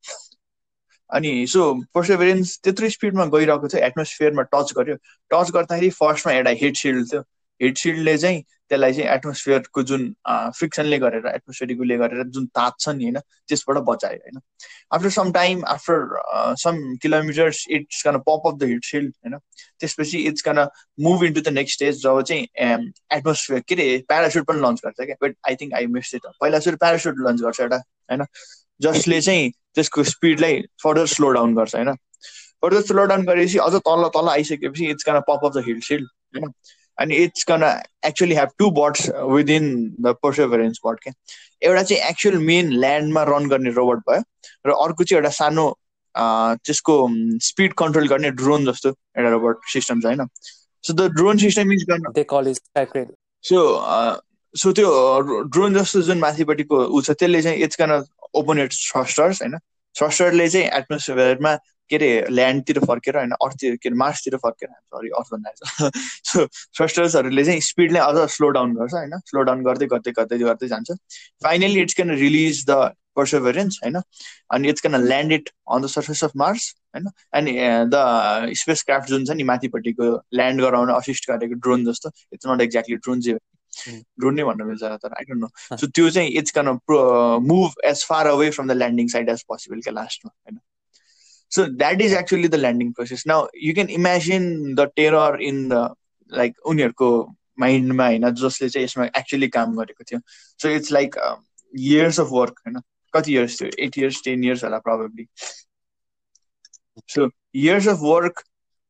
अनि सो पर्सेभरेन्स त्यत्रो स्पिडमा गइरहेको थियो एटमोस्फियरमा टच गर्यो टच गर्दाखेरि फर्स्टमा एउटा हिट सिल्ड थियो। हिट सिल्डले चाहिँ त्यसलाई चाहिँ एटमोस्फियरको जुन फ्रिक्सनले गरेर एटमोस्फियरिकले गरेर जुन ताप छ नि होइन त्यसबाट बचायो होइन। After some time after some kilometres it's gonna pop off the heat shield होइन। त्यसपछि it's gonna move into the next stage जब चाहिँ एटमोस्फियर के अरे प्यारासुट पनि लन्च गर्छ क्या। But I think I miss it पहिला सुरु प्यारासुट लन्च गर्छ एउटा होइन। जसले चाहिँ त्यसको स्पिडलाई फर्दर स्लो डाउन गर्छ होइन। फर्दर स्लो डाउन गरेपछि अझ तल तल आइसकेपछि it's gonna pop off the heat shield होइन। अनि it's gonna actually have two birds within the Perseverance bird क्या एउटा चाहिँ एक्चुअल मेन ल्यान्डमा रन गर्ने रोबोट भयो र अर्को चाहिँ एउटा सानो त्यसको स्पिड कन्ट्रोल गर्ने ड्रोन जस्तो एउटा रोबोट सिस्टम छ होइन? So the drone system is गर्न सो सो त्यो ड्रोन जस्तो जुन माथिपट्टिको ऊ छ त्यसले चाहिँ it's gonna open its thrusters होइन? थ्रस्टरले चाहिँ एटमोस्फियरमा के अरे ल्यान्डतिर फर्केर होइन अर्थतिर के अरे मार्सतिर फर्केर सरी अर्थ भन्दा सो थ्रस्टर्सहरूले चाहिँ स्पिडलाई अझ स्लो डाउन गर्छ होइन? स्लो डाउन गर्दै गर्दै गर्दै गर्दै जान्छ। Finally it's can release the Perseverance होइन? अनि it's can land it on the surface of Mars होइन? अनि द स्पेस क्राफ्ट जुन छ नि माथिपट्टिको ल्यान्ड गराउन असिस्ट गरेको ड्रोन जस्तो इट्स नट एक्ज्याक्टली ड्रोन चाहिँ ड्रोन नै भन्न मिल्छ तर आई डोन्ट नो सो त्यो चाहिँ it's can move as far away from the landing site as possible क्या लास्टमा होइन? So that is actually the landing process. Now you can imagine the terror in the like उनीहरूको माइन्डमा होइन जसले चाहिँ यसमा एक्चुली काम गरेको थियो so it's like years of work होइन कति इयर्स थियो एट इयर्स टेन इयर्स होला probably so years of work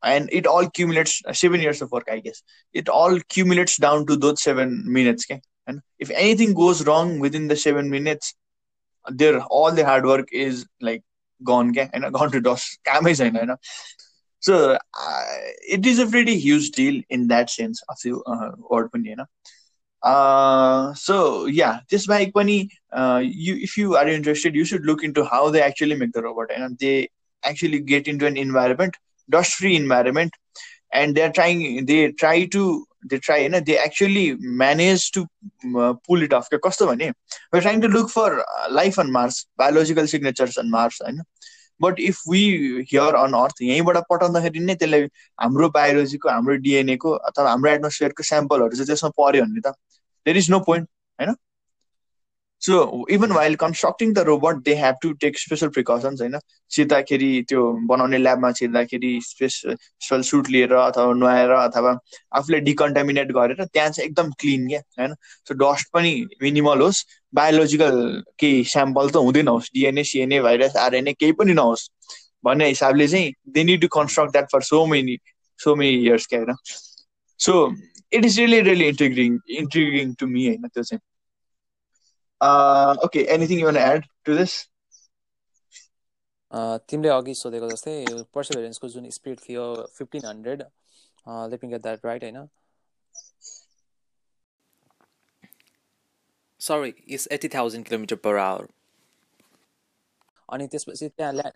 and it all accumulates uh, seven years of work i guess it all accumulates down to those seven minutes okay and if anything goes wrong within the seven minutes there all the hard work is like gone क्या होइन gone to dust कामै छैन होइन so it is a very huge deal in that sense of you word पनि होइन so yeah त्यसबाहेक पनि you if you are interested you should look in to how they actually make the robot होइन they actually get in to an environment dust free environment and they are trying they try to they try होइन they actually manage to pull it off क्या कस्तो भने we're trying to look for life on Mars biological signatures on Mars होइन but if we here on Earth यहीँबाट पठाउँदाखेरि नै त्यसलाई हाम्रो बायोलोजीको हाम्रो डिएनएको अथवा हाम्रो एटमोस्फियरको स्याम्पलहरू चाहिँ त्यसमा पऱ्यो भने त देयर इज नो पोइन्ट होइन so even while constructing the robot they have to take special precautions होइन छिर्दाखेरि त्यो बनाउने ल्याबमा छिर्दाखेरि स्पेसल सुट लिएर अथवा नुहाएर अथवा आफूले डिकन्टामिनेट गरेर त्यहाँ चाहिँ एकदम क्लिन क्या? होइन सो डस्ट पनि मिनिमल होस् बायोलोजिकल केही स्याम्पल त हुँदै नहोस् डिएनए सिएनए भाइरस आरएनए केही पनि नहोस् भन्ने हिसाबले चाहिँ they need to construct that for so many so many years क्या? होइन so it is really really intriguing intriguing to me होइन त्यो चाहिँ। Uh, okay, anything you want to add to this? तिमीले अघि सोधेको जस्तै पर्सिभेरेन्सको जुन स्पिड थियो fifteen hundred let me get that right होइन sorry is eighty thousand kilometre per hour अनि त्यसपछि त्यहाँ ल्या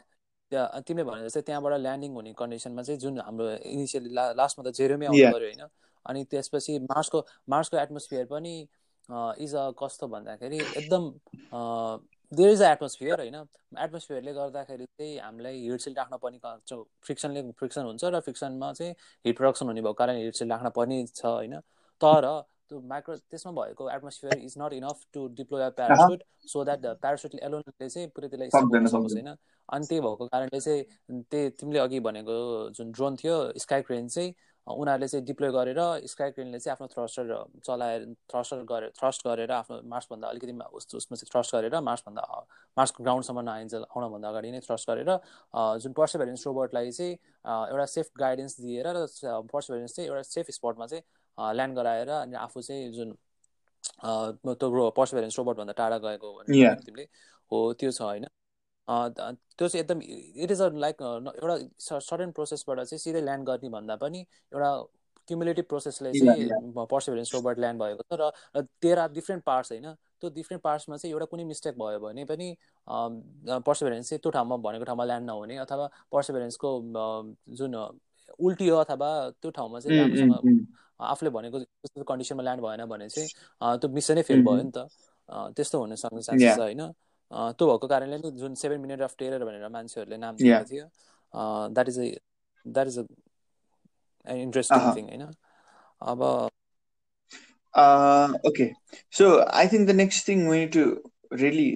त्यहाँ तिमीले भने जस्तै त्यहाँबाट ल्यान्डिङ हुने कन्डिसनमा चाहिँ जुन हाम्रो इनिसियली ला लास्टमा त जेरोमै आउनु पऱ्यो होइन? अनि त्यसपछि मार्सको मार्सको एटमोस्फियर पनि इज अ कस्तो भन्दाखेरि एकदम देयर इज अ एटमोस्फियर होइन? एटमोस्फियरले गर्दाखेरि चाहिँ हामीलाई हिट राख्न पर्ने फ्रिक्सनले फ्रिक्सन हुन्छ र फ्रिक्सनमा चाहिँ हिट प्रडक्सन हुने भएको कारण हिट राख्न पर्ने छ होइन? तर त्यो माइक्रो त्यसमा भएको atmosphere is not enough to deploy a parachute so that parachute एलोनले चाहिँ पुरै त्यसलाई सपोर्ट सकोस् होइन? अनि त्यही भएको कारणले चाहिँ त्यही तिमीले अघि भनेको जुन ड्रोन थियो स्काई क्रेन चाहिँ उनीहरूले चाहिँ डिप्लोय गरेर स्काई क्रेनले चाहिँ आफ्नो थ्रस्टर चलाएर थ्रस्टर गरेर थ्रस्ट गरेर आफ्नो मार्सभन्दा अलिकति उसमा चाहिँ थ्रस्ट गरेर मार्सभन्दा मार्सको ग्राउन्डसम्म नआइन्छ आउनभन्दा अगाडि नै थ्रस्ट गरेर जुन पर्सिभेरेन्स रोबोटलाई चाहिँ एउटा सेफ गाइडेन्स दिएर र पर्सिभेरेन्स चाहिँ एउटा सेफ स्पटमा चाहिँ ल्यान्ड गराएर अनि आफू चाहिँ जुन त्यो पर्सिभेरेन्स रोबोटभन्दा टाढा गएको तिमीले हो त्यो छ होइन। त्यो चाहिँ एकदम इट इज अ लाइक एउटा सडन प्रोसेसबाट चाहिँ सिधै ल्यान्ड गर्ने भन्दा पनि एउटा क्युमुलेटिभ प्रोसेसले चाहिँ पर्सिभरेन्स रोबोट ल्यान्ड भएको छ र तेह्र डिफ्रेन्ट पार्ट्स होइन। त्यो डिफ्रेन्ट पार्ट्समा चाहिँ एउटा कुनै मिस्टेक भयो भने पनि पर्सिभरेन्स चाहिँ त्यो ठाउँमा भनेको ठाउँमा ल्यान्ड नहुने अथवा पर्सिभरेन्सको जुन उल्टियो अथवा त्यो ठाउँमा चाहिँ राम्रोसँग आफूले भनेको कन्डिसनमा ल्यान्ड भएन भने चाहिँ त्यो मिसनै फेल भयो नि त। त्यस्तो हुन सक्ने चान्सेस छ होइन। त्यो भएको कारणले नि जुन सेभेन मिनट अफ टेरर भनेर मान्छेहरूले नाम दिएको थियो that is a that is a interesting thing होइन? अब okay so I think the next thing we to really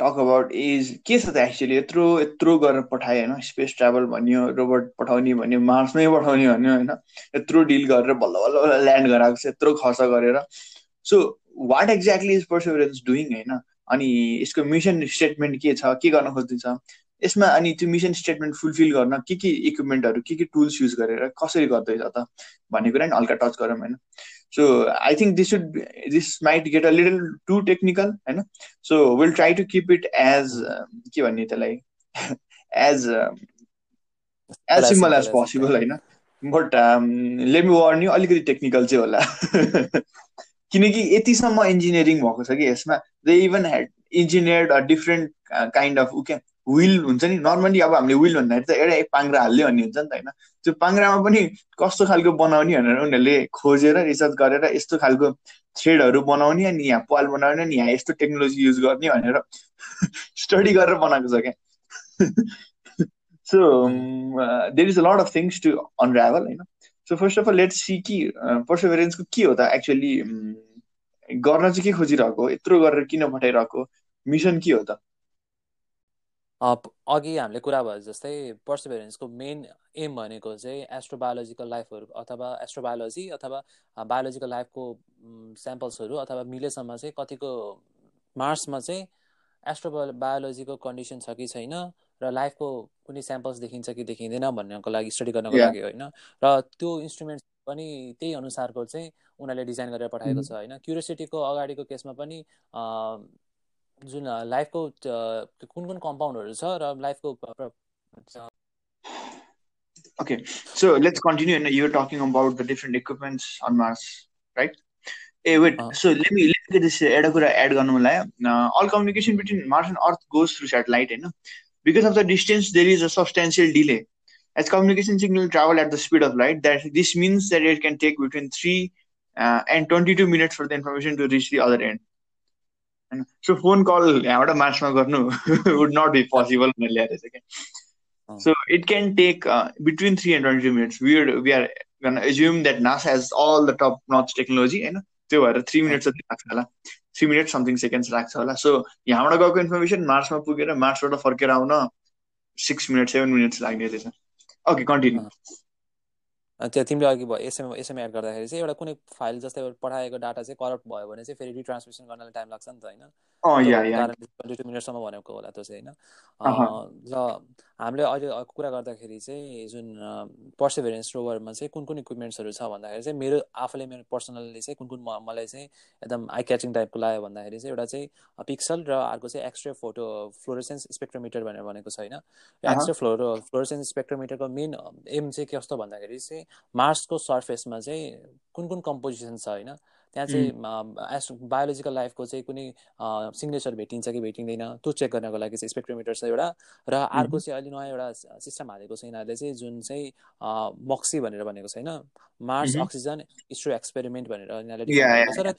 talk about is के छ त एक्चुली यत्रो यत्रो गरेर पठायो होइन? स्पेस ट्राभल भन्यो रोबोट पठाउने भन्यो मार्समै पठाउने भन्यो होइन? यत्रो डिल गरेर बल्ल बल्ल बल्ल ल्यान्ड गराएको छ यत्रो खर्च गरेर। So what exactly is Perseverance doing होइन? अनि यसको मिसन स्टेटमेन्ट के छ के गर्न खोज्दैछ? यसमा अनि त्यो मिसन स्टेटमेन्ट फुलफिल गर्न के के इक्विपमेन्टहरू के के टुल्स युज गरेर कसरी गर्दैछ त भन्ने कुरा नि हल्का टच गरौँ होइन? So I think this should this might get a little too technical होइन? So will try to keep it as के भन्ने त्यसलाई? As as simple as possible होइन? But let me warn you अलिकति टेक्निकल चाहिँ होला। [LAUGHS] किनकि यतिसम्म इन्जिनियरिङ भएको छ कि यसमा they even had engineered a different kind of ऊ क्या विल हुन्छ नि। नर्मली अब हामीले विल भन्दाखेरि त एउटा पाङ्रा हाल्ने भन्ने हुन्छ नि त होइन? त्यो पाङ्रामा पनि कस्तो खालको बनाउने भनेर उनीहरूले खोजेर रिसर्च गरेर यस्तो खालको थ्रेडहरू बनाउने अनि यहाँ पाल बनाउने अनि यहाँ यस्तो टेक्नोलोजी युज गर्ने भनेर [LAUGHS] स्टडी गरेर बनाएको छ क्या। So there is a lot of things to unravel होइन? So first of all let's see कि पर्सोभेरेन्सको के हो त एक्चुअली गर्न चाहिँ के खोजिरहेको? यत्रो गरेर किन पठाइरहेको? मिसन के हो त? अघि हामीले कुरा भयो जस्तै पर्सिभेरेन्सको मेन एम भनेको चाहिँ एस्ट्रोबायोलोजिकल लाइफहरू अथवा एस्ट्रोबायोलोजी अथवा बायोलोजिकल लाइफको स्याम्पल्सहरू अथवा मिलेसम्म चाहिँ कतिको मार्समा चाहिँ एस्ट्रोबायोलोजीको कन्डिसन छ कि छैन? र लाइफको कुनै स्याम्पल्स देखिन्छ कि देखिँदैन भन्नको लागि स्टडी गर्नको लागि होइन र त्यो इन्स्ट्रुमेन्ट पनि त्यही अनुसारको चाहिँ उनीहरूले डिजाइन गरेर पठाएको छ होइन क्युरियोसिटीको अगाडिको केसमा पनि जुन लाइफको कुन कुन कम्पाउन्डहरू छ र लाइफको Okay, so let's continue. And you're talking about the different equipments on Mars, right? Hey, wait. Uh. So let me let me get this एउटा कुरा एड गर्नु मलाई all communication between Mars and Earth goes through satellite होइन because of the distance there is a substantial delay as communication signal travel at the speed of light that this means that it can take between 3 uh, and 22 minutes for the information to reach the other end होइन so phone call यहाँबाट मार्समा गर्नु would not be possible भनेर ल्याएर चाहिँ क्या so it can take between three and twenty minutes we we are gonna assume that NASA has all the top notch technology होइन त्यो भएर थ्री मिनट जति लाग्छ होला थ्री मिनट समथिङ सेकेन्ड्स लाग्छ होला. सो यहाँबाट गएको इन्फर्मेसन मार्समा पुगेर मार्सबाट फर्केर आउन सिक्स मिनट सेभेन मिनट्स लाग्ने रहेछ ओके कन्टिन्यू त्यो तिमीले अघि भयो एसएम एसएम एड गर्दाखेरि चाहिँ एउटा कुनै फाइल जस्तै पठाएको डाटा चाहिँ करप्ट भयो भने चाहिँ फेरि रिट्रान्समिसन गर्नलाई टाइम लाग्छ नि त होइन? ट्वेन्टी टू मिनटसम्म भनेको होला त्यो चाहिँ होइन? ल हामीले अहिले कुरा गर्दाखेरि चाहिँ जुन पर्सेभेरेन्स रोभरमा चाहिँ कुन कुन इक्विपमेन्ट्सहरू छ भन्दाखेरि चाहिँ मेरो आफूले मेरो पर्सनल्ली चाहिँ कुन कुन मलाई चाहिँ एकदम आई क्याचिङ टाइपको लाग्यो भन्दाखेरि चाहिँ एउटा चाहिँ पिक्सल र अर्को चाहिँ एक्सरे फोटो फ्लोरेसेन्स स्पेक्ट्रोमिटर भनेर भनेको छ होइन? एक्सरे फ्लोरो फ्लोरेसेन्स स्पेक्ट्रोमिटरको मेन एम चाहिँ कस्तो भन्दाखेरि चाहिँ मार्सको सर्फेसमा चाहिँ कुन कुन कम्पोजिसन छ होइन? त्यहाँ चाहिँ एस बायोलोजिकल लाइफको चाहिँ कुनै सिग्नेचर भेटिन्छ कि भेटिँदैन त्यो चेक गर्नको लागि चाहिँ स्पेक्ट्रोमिटर छ एउटा। र अर्को चाहिँ अहिले नयाँ एउटा सिस्टम हालेको छ यिनीहरूले चाहिँ जुन चाहिँ मक्सी भनेर भनेको छैन मार्स अक्सिजन इस्रो एक्सपेरिमेन्ट भनेर यिनीहरूले छ। र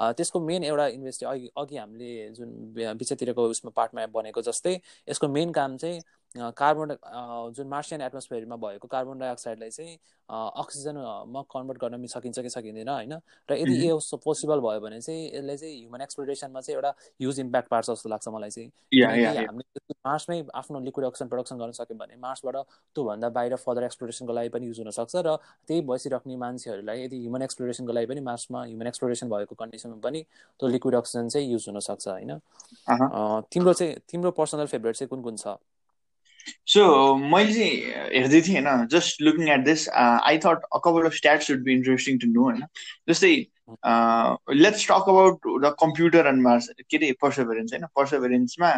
त्यसको मेन एउटा इन्भेस्ट अघि अघि हामीले जुन बिचतिरको उसमा पार्टमा बनेको जस्तै यसको मेन काम चाहिँ कार्बन जुन मार्सियन एटमोस्फियरमा भएको कार्बन डाइअक्साइडलाई चाहिँ अक्सिजनमा कन्भर्ट गर्न सकिन्छ कि सकिँदैन होइन? र यदि यो पोसिबल भयो भने चाहिँ यसले चाहिँ ह्युमन एक्सप्लोरेसनमा चाहिँ एउटा ह्युज इम्प्याक्ट पार्छ जस्तो लाग्छ मलाई चाहिँ। हामीले मार्समै आफ्नो लिक्विड अक्सिजन प्रडक्सन गर्न सक्यौँ भने मार्सबाट त्योभन्दा बाहिर फर्दर एक्सप्लोरेसनको लागि पनि युज हुनसक्छ र त्यही बसिराख्ने मान्छेहरूलाई यदि ह्युमन एक्सप्लोरेसनको लागि पनि मार्समा ह्युमन एक्सप्लोरेसन भएको कन्डिसनमा पनि त्यो लिक्विड अक्सिजन चाहिँ युज हुनसक्छ होइन? तिम्रो चाहिँ तिम्रो पर्सनल फेभरेट चाहिँ कुन कुन छ? सो मैले चाहिँ हेर्दै थिएँ होइन just looking at this I thought a couple of stats would be interesting to know होइन जस्तै let's talk about the computer and Mars के अरे पर्सोभेरेन्स होइन पर्सोभेरेन्समा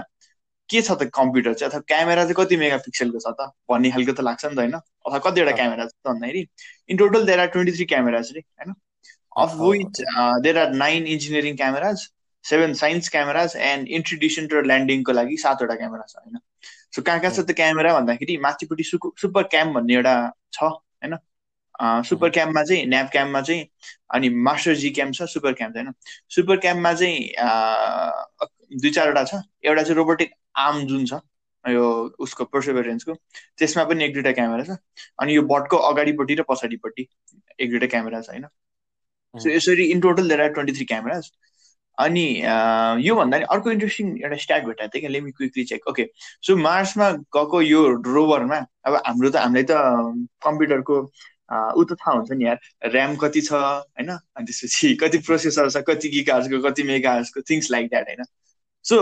के छ त कम्प्युटर चाहिँ अथवा क्यामेरा चाहिँ कति मेगा पिक्सलको छ त भन्ने खालको त लाग्छ नि त होइन अथवा कतिवटा क्यामेरा छ त भन्दाखेरि in total there are twenty three cameras रे होइन of which there are nine engineering cameras seven science cameras and introduction र ल्यान्डिङको लागि सातवटा क्यामेरा छ होइन सो कहाँ कहाँ छ त्यो क्यामेरा भन्दाखेरि माथिपट्टि सुपर क्याम भन्ने एउटा छ होइन? सुपर क्याममा चाहिँ न्याप क्याममा चाहिँ अनि मास्टर जी क्याम छ सुपर क्याम छ होइन? सुपर क्याममा चाहिँ दुई चारवटा छ। एउटा चाहिँ रोबोटिक आर्म जुन छ यो उसको पर्सेभरेन्सको त्यसमा पनि एक दुईवटा क्यामेरा छ। अनि यो बटको अगाडिपट्टि र पछाडिपट्टि एक दुईवटा क्यामेरा छ होइन? सो यसरी in total there are twenty three cameras अनि योभन्दा नि अर्को इन्ट्रेस्टिङ एउटा स्ट्याट भेटाएको थियो क्या let me quickly check okay so मार्समा गएको यो रोभरमा अब हाम्रो त हामीलाई त कम्प्युटरको ऊ त थाहा हुन्छ नि यार ऱ्याम कति छ होइन? अनि त्यसपछि कति प्रोसेसर छ कति गिगार्सको कति मेगार्सको थिङ्स लाइक द्याट होइन? सो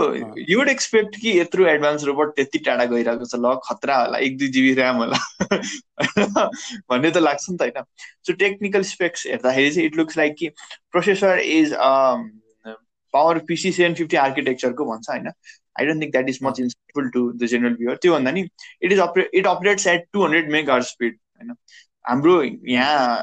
यु वुड एक्सपेक्ट कि यत्रो एडभान्स रोबोट त्यति टाढा गइरहेको छ ल खतरा होला एक दुई जिबी ऱ्याम होला [LAUGHS] भन्ने त लाग्छ नि त होइन? सो टेक्निकल स्पेक्स हेर्दाखेरि चाहिँ इट लुक्स लाइक कि processor is power PC seven fifty आर्किटेक्चरको भन्छ होइन? I don't think that is much insightful to the general viewer त्योभन्दा नि इट इज अपरे it operates at two hundred mega speed होइन? हाम्रो यहाँ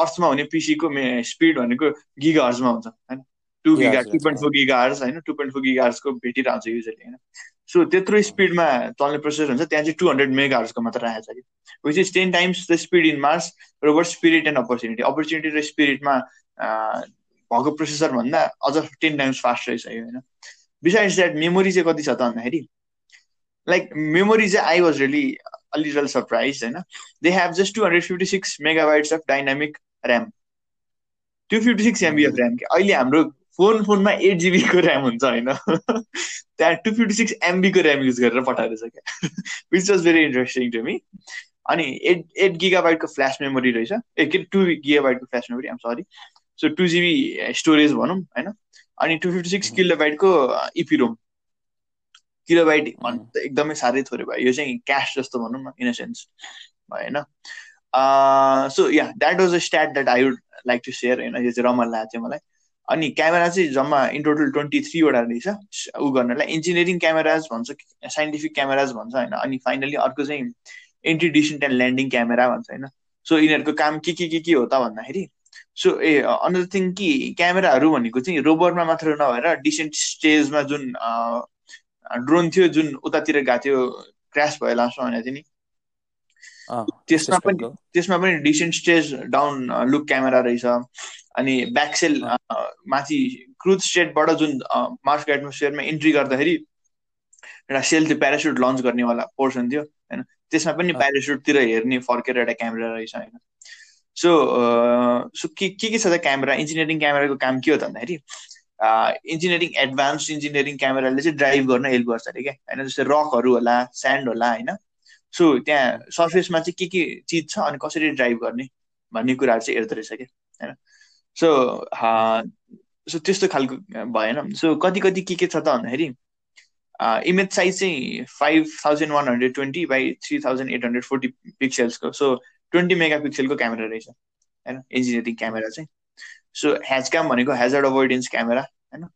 अर्थमा हुने पिसीको स्पिड भनेको गिगा हर्समा हुन्छ होइन? Two giga two point four giga hertz होइन? टु पोइन्ट फोर गिगा हर्सको भेटिरहन्छ युजली होइन? सो त्यत्रो स्पिडमा चल्ने प्रोसेसर हुन्छ त्यहाँ चाहिँ टु हन्ड्रेड मेगा हर्सको मात्र राखेको छ कि? Which is ten times the speed in Mars Rober Spirit and Opportunity Opportunity र स्पिरिटमा भएको प्रोसेसर भन्दा अझ टेन टाइम्स फास्ट रहेछ यो होइन? बिसाइड्स द्याट मेमोरी चाहिँ कति छ त भन्दाखेरि लाइक मेमोरी चाहिँ I was really a little surprise होइन? They have just two hundred fifty six megabytes of dynamic RAM two fifty six MB of RAM अहिले हाम्रो फोन फोनमा एट जिबीको ऱ्याम हुन्छ होइन? [LAUGHS] त्यहाँ टु फिफ्टी सिक्स एमबीको ऱ्याम युज गरेर पठाएर क्या? Which was very interesting to me अनि एट एट गिगाबाइटको फ्ल्यास मेमोरी रहेछ। ए के two गिगाबाइटको flash memory I'm sorry so two GB storage भनौँ होइन अनि टु फिफ्टी सिक्स किलोबाइटको इपिरोम किलोबाइट भन्नु त एकदमै साह्रै थोरै भयो यो चाहिँ क्यास जस्तो भनौँ न इन अ सेन्स होइन so yeah that was a stat that I would like to share होइन यो चाहिँ रमाइलो लागेको थियो मलाई अनि क्यामेरा चाहिँ जम्मा इन टोटल ट्वेन्टी थ्रीवटा रहेछ ऊ गर्नलाई इन्जिनियरिङ क्यामेराज भन्छ साइन्टिफिक क्यामेराज भन्छ होइन अनि फाइनली अर्को चाहिँ entry descent and landing camera भन्छ होइन सो यिनीहरूको काम के के के के हो त भन्दाखेरि सो ए अनदर थिङ कि क्यामेराहरू भनेको चाहिँ रोबरमा मात्र नभएर डिसेन्ट स्टेजमा जुन ड्रोन थियो जुन उतातिर गएको थियो क्रास भयो लास्टमा भनेको थियो नि। त्यसमा पनि त्यसमा पनि descent stage down look camera रहेछ। अनि ब्याकसेल माथि क्रुज स्टेटबाट जुन मार्सको एटमोस्फियरमा इन्ट्री गर्दाखेरि एउटा सेल त्यो प्यारासुट लन्च गर्नेवाला पोर्सन थियो होइन। त्यसमा पनि प्यारासुटतिर हेर्ने फर्केर एउटा क्यामेरा रहेछ होइन। सो सो के के छ त क्यामेरा इन्जिनियरिङ क्यामेराको काम के हो त भन्दाखेरि इन्जिनियरिङ एडभान्स इन्जिनियरिङ क्यामेराले चाहिँ ड्राइभ गर्न हेल्प गर्छ अरे क्या। होइन जस्तै रकहरू होला स्यान्ड होला होइन। सो त्यहाँ सर्फेसमा चाहिँ के के चिज छ अनि कसरी ड्राइभ गर्ने भन्ने कुराहरू चाहिँ हेर्दो रहेछ क्या होइन। सो सो त्यस्तो खालको भएन। सो कति कति के के छ त भन्दाखेरि इमेज साइज चाहिँ five thousand one hundred twenty by three thousand eight hundred forty पिक्सल्सको so twenty mega पिक्सलको क्यामेरा रहेछ होइन? इन्जिनियरिङ क्यामेरा चाहिँ। सो ह्याज क्याम भनेको हेजर्ड अभोइडेन्स क्यामेरा होइन?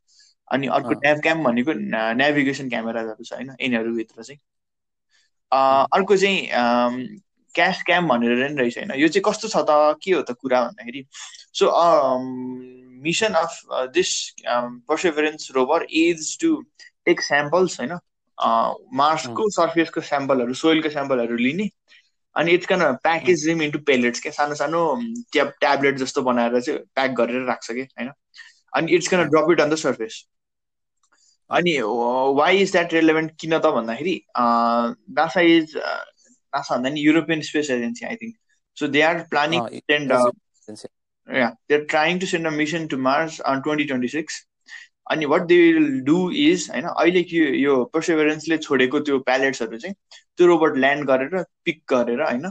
अनि अर्को न्याभ क्याम भनेको नेभिगेसन क्यामेराहरू छ होइन? यिनीहरूभित्र चाहिँ। अर्को चाहिँ क्यास क्याम भनेर नि रहेछ होइन? यो चाहिँ कस्तो छ त? के हो त कुरा भन्दाखेरि? So mission of this Perseverance rover is to take samples होइन? मार्सको सर्फेसको स्याम्पलहरू सोइलको स्याम्पलहरू लिने। अनि it's gonna package them into pellets क्या? सानो सानो ट्याब ट्याब्लेट जस्तो बनाएर चाहिँ प्याक गरेर राख्छ कि होइन? अनि it's gonna drop it on the surface अनि वाइ इज द्याट रेलेभेन्ट किन त भन्दाखेरि नासा इज नासा भन्दा नि European Space Agency I think so they are planning send yeah they're trying to send a mission to mars on 2026 अनि what they will do is होइन अहिले कि यो पर्सेभरेन्सले छोडेको त्यो प्यालेट्सहरू चाहिँ त्यो रोबोट ल्यान्ड गरेर पिक गरेर होइन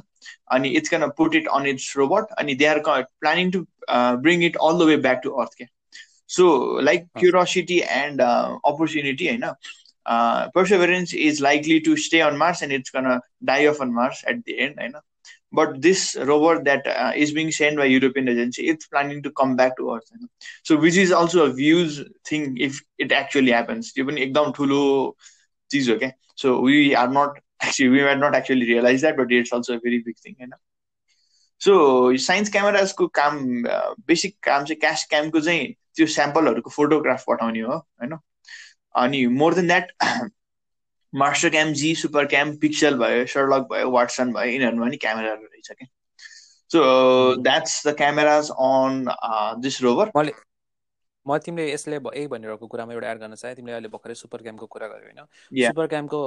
अनि it's can put it on it's robot अनि they are planning to bring it all the way back to Earth के so like Curiosity and Opportunity होइन Perseverance is likely to stay on Mars and it's gonna die off on Mars at the end होइन? But this rover that uh, is being sent by European agency, it's planning to come back to Earth. You? So, which is also a views thing if it actually happens. Even ekdam thulo cheez okay. So we are not actually we might not actually realize that, but it's also a very big thing. You know? So science क्यामेराजको काम basic काम चाहिँ cash क्यामको चाहिँ त्यो स्याम्पलहरूको photograph पठाउने हो होइन अनि more than that mast cam Z super cam pixel भयो सर्लक भयो वाट्सन भयो यिनीहरूमा पनि क्यामेराहरू रहेछ क्या? So that's the cameras on this rover मैले म तिमीले यसले यही भनिरहेको कुरामा एउटा एड गर्न चाहेँ। तिमीले अहिले भर्खरै सुपर क्यामको कुरा गर्यो होइन? सुपर क्यामको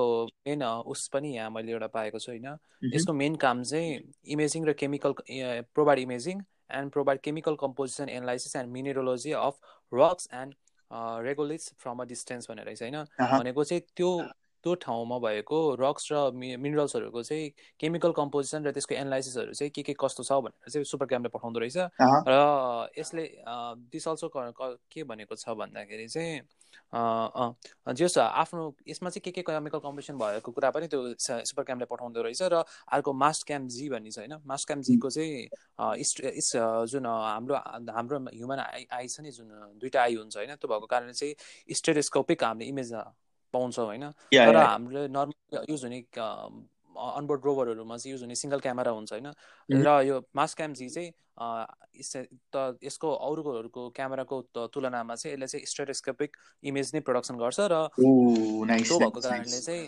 मेन उस पनि यहाँ मैले एउटा पाएको छु होइन? यसको मेन काम चाहिँ इमेजिङ र chemical provide imaging and provide chemical composition analysis and mineralogy of rocks and regoliths from a distance भनेर चाहिँ होइन? भनेको चाहिँ त्यो त्यो ठाउँमा भएको रक्स र मिनरल्सहरूको चाहिँ केमिकल कम्पोजिसन र त्यसको एनालाइसिसहरू चाहिँ के के कस्तो छ भनेर चाहिँ सुपर क्यामले पठाउँदो रहेछ। र यसले दिस अल्सो के भनेको छ भन्दाखेरि चाहिँ जस आफ्नो यसमा चाहिँ के के केमिकल कम्पोजिसन भएको कुरा पनि त्यो सुपर क्यामले पठाउँदो रहेछ र अर्को मास्ट क्याम्प जी भन्ने छ होइन मास्ट क्याम्प जीको चाहिँ इस जुन हाम्रो हाम्रो ह्युमन आई आई छ नि जुन दुइटा आई हुन्छ होइन त्यो भएको कारणले चाहिँ स्टेरिस्कोपिक हामीले इमेज पाउँछौँ होइन। तर हामीले नर्मल युज हुने अनबोर्ड रोभरहरूमा चाहिँ युज हुने सिङ्गल क्यामेरा हुन्छ होइन। र यो मास क्यामजी चाहिँ त यसको अरूकोहरूको क्यामेराको तुलनामा चाहिँ यसले चाहिँ स्टेटोस्कोपिक इमेज नै प्रडक्सन गर्छ र त्यो भएको कारणले चाहिँ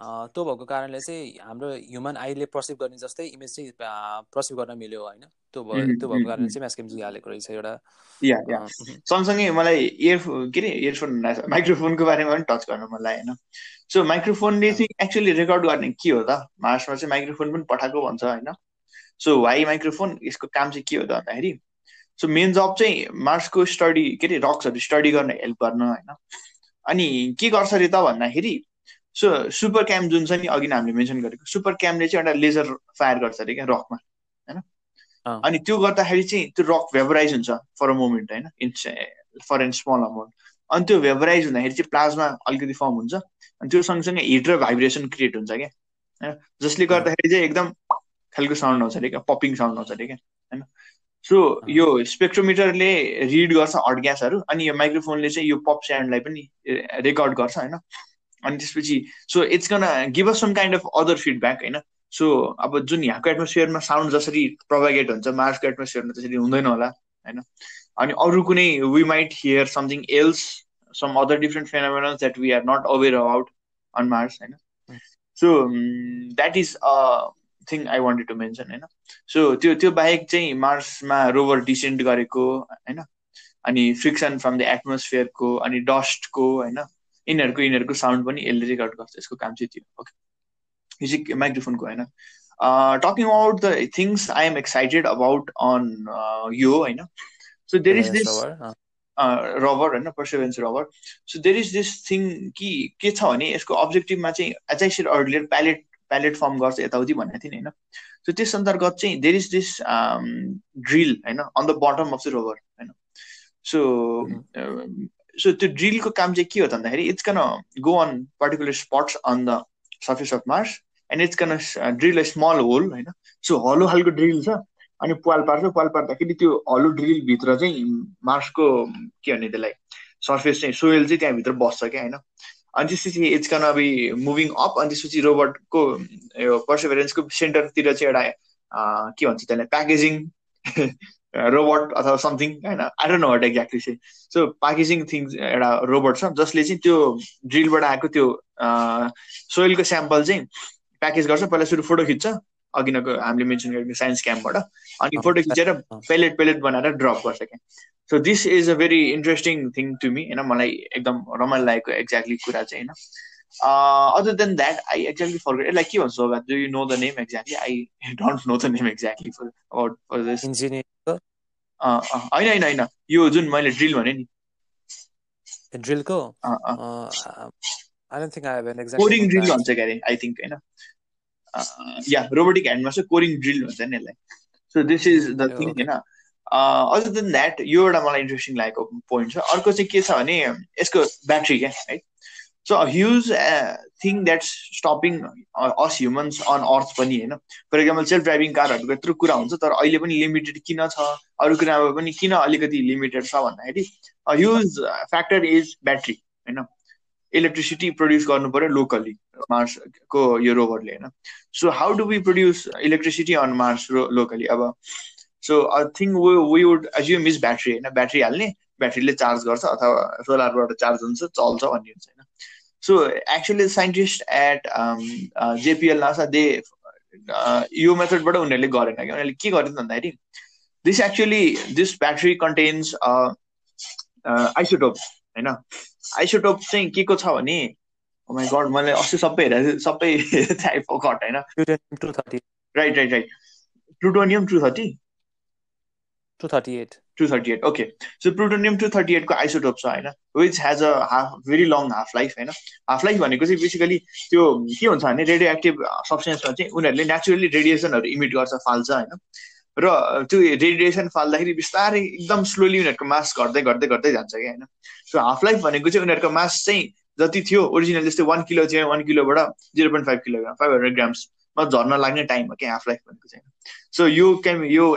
त्यो भएको कारणले चाहिँ हाम्रो ह्युमन आईले पर्सिभ गर्ने जस्तै इमेज चाहिँ पर्सिभ गर्न मिल्यो होइन। त्यो भयो त्यो भएको कारणले चाहिँ म्यासकेमजी हालेको रहेछ एउटा। या या। सँगसँगै मलाई इयरफोन के अरे इयरफोन माइक्रोफोनको बारेमा पनि टच गर्नु मन लाग्यो होइन सो माइक्रोफोनले चाहिँ एक्चुली रेकर्ड गर्ने के हो त? मार्समा चाहिँ माइक्रोफोन पनि पठाएको भन्छ होइन। सो वाइ माइक्रोफोन यसको काम चाहिँ के हो त भन्दाखेरि सो मेन जब चाहिँ मार्सको स्टडी के अरे रक्सहरू स्टडी गर्न हेल्प गर्न होइन। अनि के गर्छ अरे त भन्दाखेरि सो सुपर क्याम जुन छ नि अघि नै हामीले मेन्सन गरेको सुपर क्यामले चाहिँ एउटा लेजर फायर गर्छ अरे क्या रकमा होइन? अनि त्यो गर्दाखेरि चाहिँ त्यो रक भेबराइज हुन्छ फर अ मोमेन्ट होइन? It's for an small amount अनि त्यो भेबराइज हुँदाखेरि चाहिँ प्लाजमा अलिकति फर्म हुन्छ अनि त्यो सँगसँगै हिट र भाइब्रेसन क्रिएट हुन्छ क्या होइन? जसले गर्दाखेरि चाहिँ एकदम खालको साउन्ड आउँछ अरे क्या पपिङ साउन्ड आउँछ अरे क्या होइन? सो यो स्पेक्ट्रोमिटरले रिड गर्छ हट ग्यासहरू अनि यो माइक्रोफोनले चाहिँ यो पप स्यान्डलाई पनि रेकर्ड गर्छ होइन? अनि त्यसपछि so it's gonna give us some kind of other feedback होइन? सो अब जुन यहाँको एटमोस्फियरमा साउन्ड जसरी प्रोभाइगेट हुन्छ मार्सको एटमोस्फियरमा त्यसरी हुँदैन होला होइन? अनि अरू कुनै we might hear something else some other different phenomenals that we are not aware about on Mars होइन? So that is a thing I wanted to mention होइन? सो त्यो त्यो बाहेक चाहिँ मार्समा रोभर डिसेन्ड गरेको होइन? अनि फ्रिक्सन फ्रम द एटमोस्फियरको अनि डस्टको होइन? यिनीहरूको यिनीहरूको साउन्ड पनि यसले रेकर्ड गर्छ यसको काम चाहिँ त्यो ओके यो चाहिँ माइक्रोफोनको होइन। Talking about the things I am excited about on यो होइन। सो देयर इज दिस रबर होइन पर्सेभेन्स rubber so there is this thing कि के छ भने यसको अब्जेक्टिभमा चाहिँ as I said earlier pellet pellet form गर्छ यताउति भनेको थिएँ नि होइन। सो त्यस अन्तर्गत चाहिँ देयर इज दिस ड्रिल होइन on the bottom of the rover होइन। सो सो त्यो ड्रिलको काम चाहिँ के हो त भन्दाखेरि it's gonna go on particular spots on the surface of Mars and it's gonna drill a small hole होइन? सो हलो खालको ड्रिल छ अनि पाल पार्छ। पाल पार्दाखेरि त्यो हलो ड्रिलभित्र चाहिँ मार्सको के भने त्यसलाई सर्फेस चाहिँ सोयल चाहिँ त्यहाँभित्र बस्छ क्या होइन? अनि त्यसपछि it's gonna be moving up अनि त्यसपछि रोबोटको यो पर्सेभरेन्सको सेन्टरतिर चाहिँ एउटा के भन्छ त्यसलाई प्याकेजिङ [LAUGHS] रोबोट अथवा समथिङ होइन I don't know what exactly चाहिँ सो प्याकेजिङ थिङ एउटा रोबोट छ जसले चाहिँ त्यो ड्रिलबाट आएको त्यो सोइलको स्याम्पल चाहिँ प्याकेज गर्छ पहिला सुरु फोटो खिच्छ अघि हामीले मेन्सन गरेको साइन्स क्याम्पबाट अनि फोटो खिचेर पेलेट पेलेट बनाएर ड्रप गर्छ क्या। So this is a very interesting thing to me होइन मलाई एकदम रमाइलो लागेको एक्ज्याक्टली कुरा चाहिँ होइन। Other than that I exactly for यसलाई के भन्छ होला do you know the name exactly I don't know the name exactly for about for this होइन होइन होइन यो जुन मैले ड्रिल भने नि ड्रिलको कोरिङ ड्रिल भन्छ अरे आई थिङ्क होइन या रोबोटिक ह्यान्डमा चाहिँ कोरिङ ड्रिल भन्छ नि यसलाई so this is the thing होइन अदर देन द्याट यो एउटा मलाई इन्ट्रेस्टिङ लागेको पोइन्ट छ अर्को चाहिँ के छ भने यसको ब्याट्री क्या है so huge thing that's stopping us humans on Earth पनि होइन? फर इक्जाम्पल सेल्फ ड्राइभिङ कारहरूको यत्रो कुरा हुन्छ तर अहिले पनि लिमिटेड किन छ? अरू कुरामा पनि किन अलिकति लिमिटेड छ भन्दाखेरि ह्युज फ्याक्टर इज ब्याट्री होइन? इलेक्ट्रिसिटी प्रड्युस गर्नु पऱ्यो लोकली मार्सको यो रोभरले होइन? So how do we produce electricity on Mars locally अब so I think we would assume is battery होइन? ब्याट्री हाल्ने ब्याट्रीले चार्ज गर्छ अथवा सोलरबाट चार्ज हुन्छ चल्छ भन्ने हुन्छ होइन? So actually scientist at JPL NASA they यो मेथडबाट उनीहरूले गरेन कि उनीहरूले के गरेन भन्दाखेरि this actually this battery contains isotope होइन? आइसोटोप चाहिँ के को छ भने माई oh गड मैले अस्ति सबै हेरेर सबै [LAUGHS] थाहा घट होइन? Right right right plutonium two thirty two thirty eight two thirty eight okay so plutonium two thirty एटको isotope छ होइन? Which has a half very long half life होइन? हाफ लाइफ भनेको चाहिँ बेसिकली त्यो के हुन्छ भने रेडियो एक्टिभ सब्सटेन्समा चाहिँ उनीहरूले नेचुरली रेडिएसनहरू इमिट गर्छ फाल्छ होइन? र त्यो रेडिएसन फाल्दाखेरि बिस्तारै एकदम स्लोली उनीहरूको मास घट्दै घट्दै घट्दै जान्छ क्या होइन? सो हाफ लाइफ भनेको चाहिँ उनीहरूको मास चाहिँ जति थियो ओरिजिनल जस्तै वान किलो थियो one किलोबाट zero point five kilogram five hundred ग्राम्समा झर्न लाग्ने टाइम हो क्या हाफ लाइफ भनेको चाहिँ। सो यो केम यो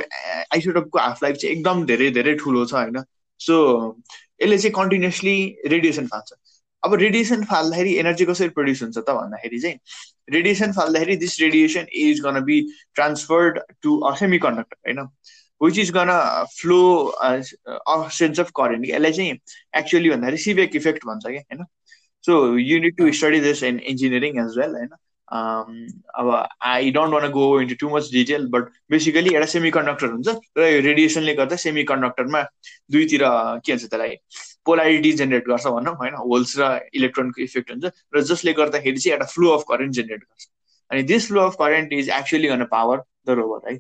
आइसोटोपको हाफ लाइफ चाहिँ एकदम धेरै धेरै ठुलो छ होइन। सो यसले चाहिँ कन्टिन्युसली रेडिएसन फाल्छ। अब रेडिएसन फाल्दाखेरि एनर्जी कसरी प्रड्युस हुन्छ त भन्दाखेरि चाहिँ radiation फाल्दाखेरि this radiation is gonna be transferred to a semiconductor होइन which is gonna flow sense of current यसलाई चाहिँ एक्चुअली भन्दाखेरि सिभेक इफेक्ट भन्छ क्या होइन। So you need to study this in engineering as well होइन। अब I don't want go into too much detail but basically एउटा सेमी कन्डक्टर हुन्छ र यो रेडिएसनले गर्दा सेमी कन्डक्टरमा दुईतिर के भन्छ त्यसलाई पोलारिटी जेनेरेट गर्छ भनौँ होइन? होल्स र इलेक्ट्रोनको इफेक्ट हुन्छ र जसले गर्दाखेरि चाहिँ एउटा फ्लो अफ करेन्ट जेनेरेट गर्छ। अनि this flow of current is actually गर्न पावर द रोबर है